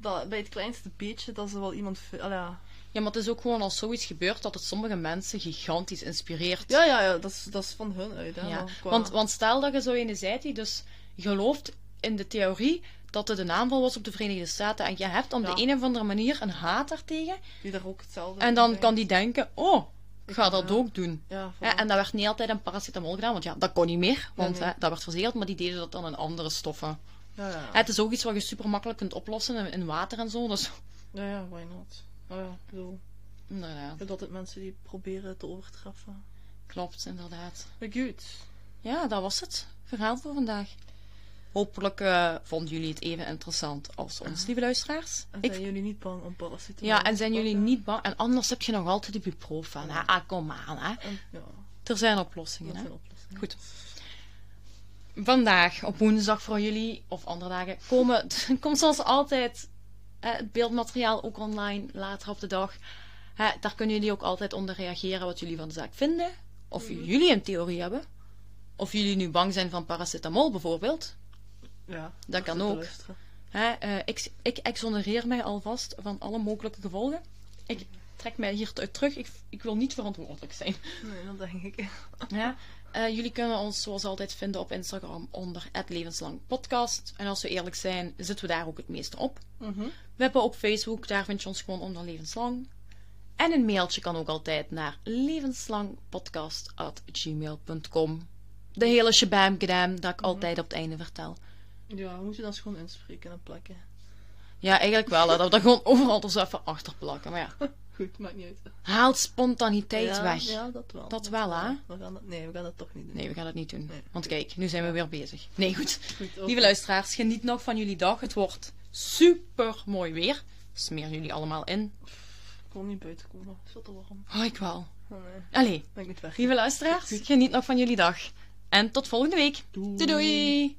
Dat bij het kleinste beetje dat ze wel iemand. ja. Ja, maar het is ook gewoon als zoiets gebeurt dat het sommige mensen gigantisch inspireert. ja, ja, ja, dat is, dat is van hun uit. Hè, Ja, qua- want, want stel dat je zo ene zijt die dus gelooft in de theorie dat het een aanval was op de Verenigde Staten en je hebt op Ja. de een of andere manier een haat daartegen die daar ook hetzelfde en dan kan die denken, oh, ik ga dat Ja. ook doen. Ja, en dat werd niet altijd een paracetamol gedaan, want ja, dat kon niet meer, want nee. hè, dat werd verzegeld, maar die deden dat dan in andere stoffen. Ja, ja. Ja, het is ook iets wat je super makkelijk kunt oplossen in, water en zo, dus ja, ja, why not? Oh, ja, ik bedoel, inderdaad, je hebt altijd mensen die proberen te overtreffen. klopt, inderdaad. Maar goed. Ja, dat was het verhaal voor vandaag. Hopelijk eh, vonden jullie het even interessant als ons, lieve luisteraars. En Ik zijn jullie niet bang om paracetamol Ja, en zijn jullie niet bang? En anders heb je nog altijd ibuprofen. Hè? Ah, kom aan, hè. En, ja, Er zijn oplossingen, hè. zijn oplossingen. Goed. Vandaag, op woensdag voor jullie, of andere dagen, komen, komt zoals altijd het beeldmateriaal ook online, later op de dag. Daar kunnen jullie ook altijd onder reageren wat jullie van de zaak vinden. Of jullie een theorie hebben. Of jullie nu bang zijn van paracetamol bijvoorbeeld. Ja, Dat kan ook. Hè, eh, ik, ik exonereer mij alvast van alle mogelijke gevolgen. Ik trek mij hieruit terug. Ik, ik wil niet verantwoordelijk zijn. Nee, dat denk ik. Ja. Eh, jullie kunnen ons zoals altijd vinden op Instagram onder @levenslangpodcast. En als we eerlijk zijn, zitten we daar ook het meeste op. Mhm. We hebben ook Facebook, daar vind je ons gewoon onder levenslang. En een mailtje kan ook altijd naar levenslangpodcast.gmail.com. De hele gedaan dat ik altijd op het einde vertel. Ja, we moeten dat gewoon inspreken en plakken. Ja, eigenlijk wel. Hè, dat we dat gewoon overal er zo even achter plakken. Maar ja, Goed, maakt niet uit. haalt spontaniteit ja, weg. Ja, dat wel. Dat wel, hè? We gaan dat, nee, we gaan dat toch niet doen. Nee, we gaan dat niet doen. Nee. Want kijk, nu zijn we weer bezig. Nee, goed. Lieve luisteraars, geniet nog van jullie dag. Het wordt super mooi weer. Smeer jullie allemaal in. Ik wil niet buiten komen. Het is veel te warm. Oh, ik wel. Oh, nee, Allee, ben ik niet weg. lieve luisteraars, geniet nog van jullie dag. En tot volgende week. Doei. doei. doei.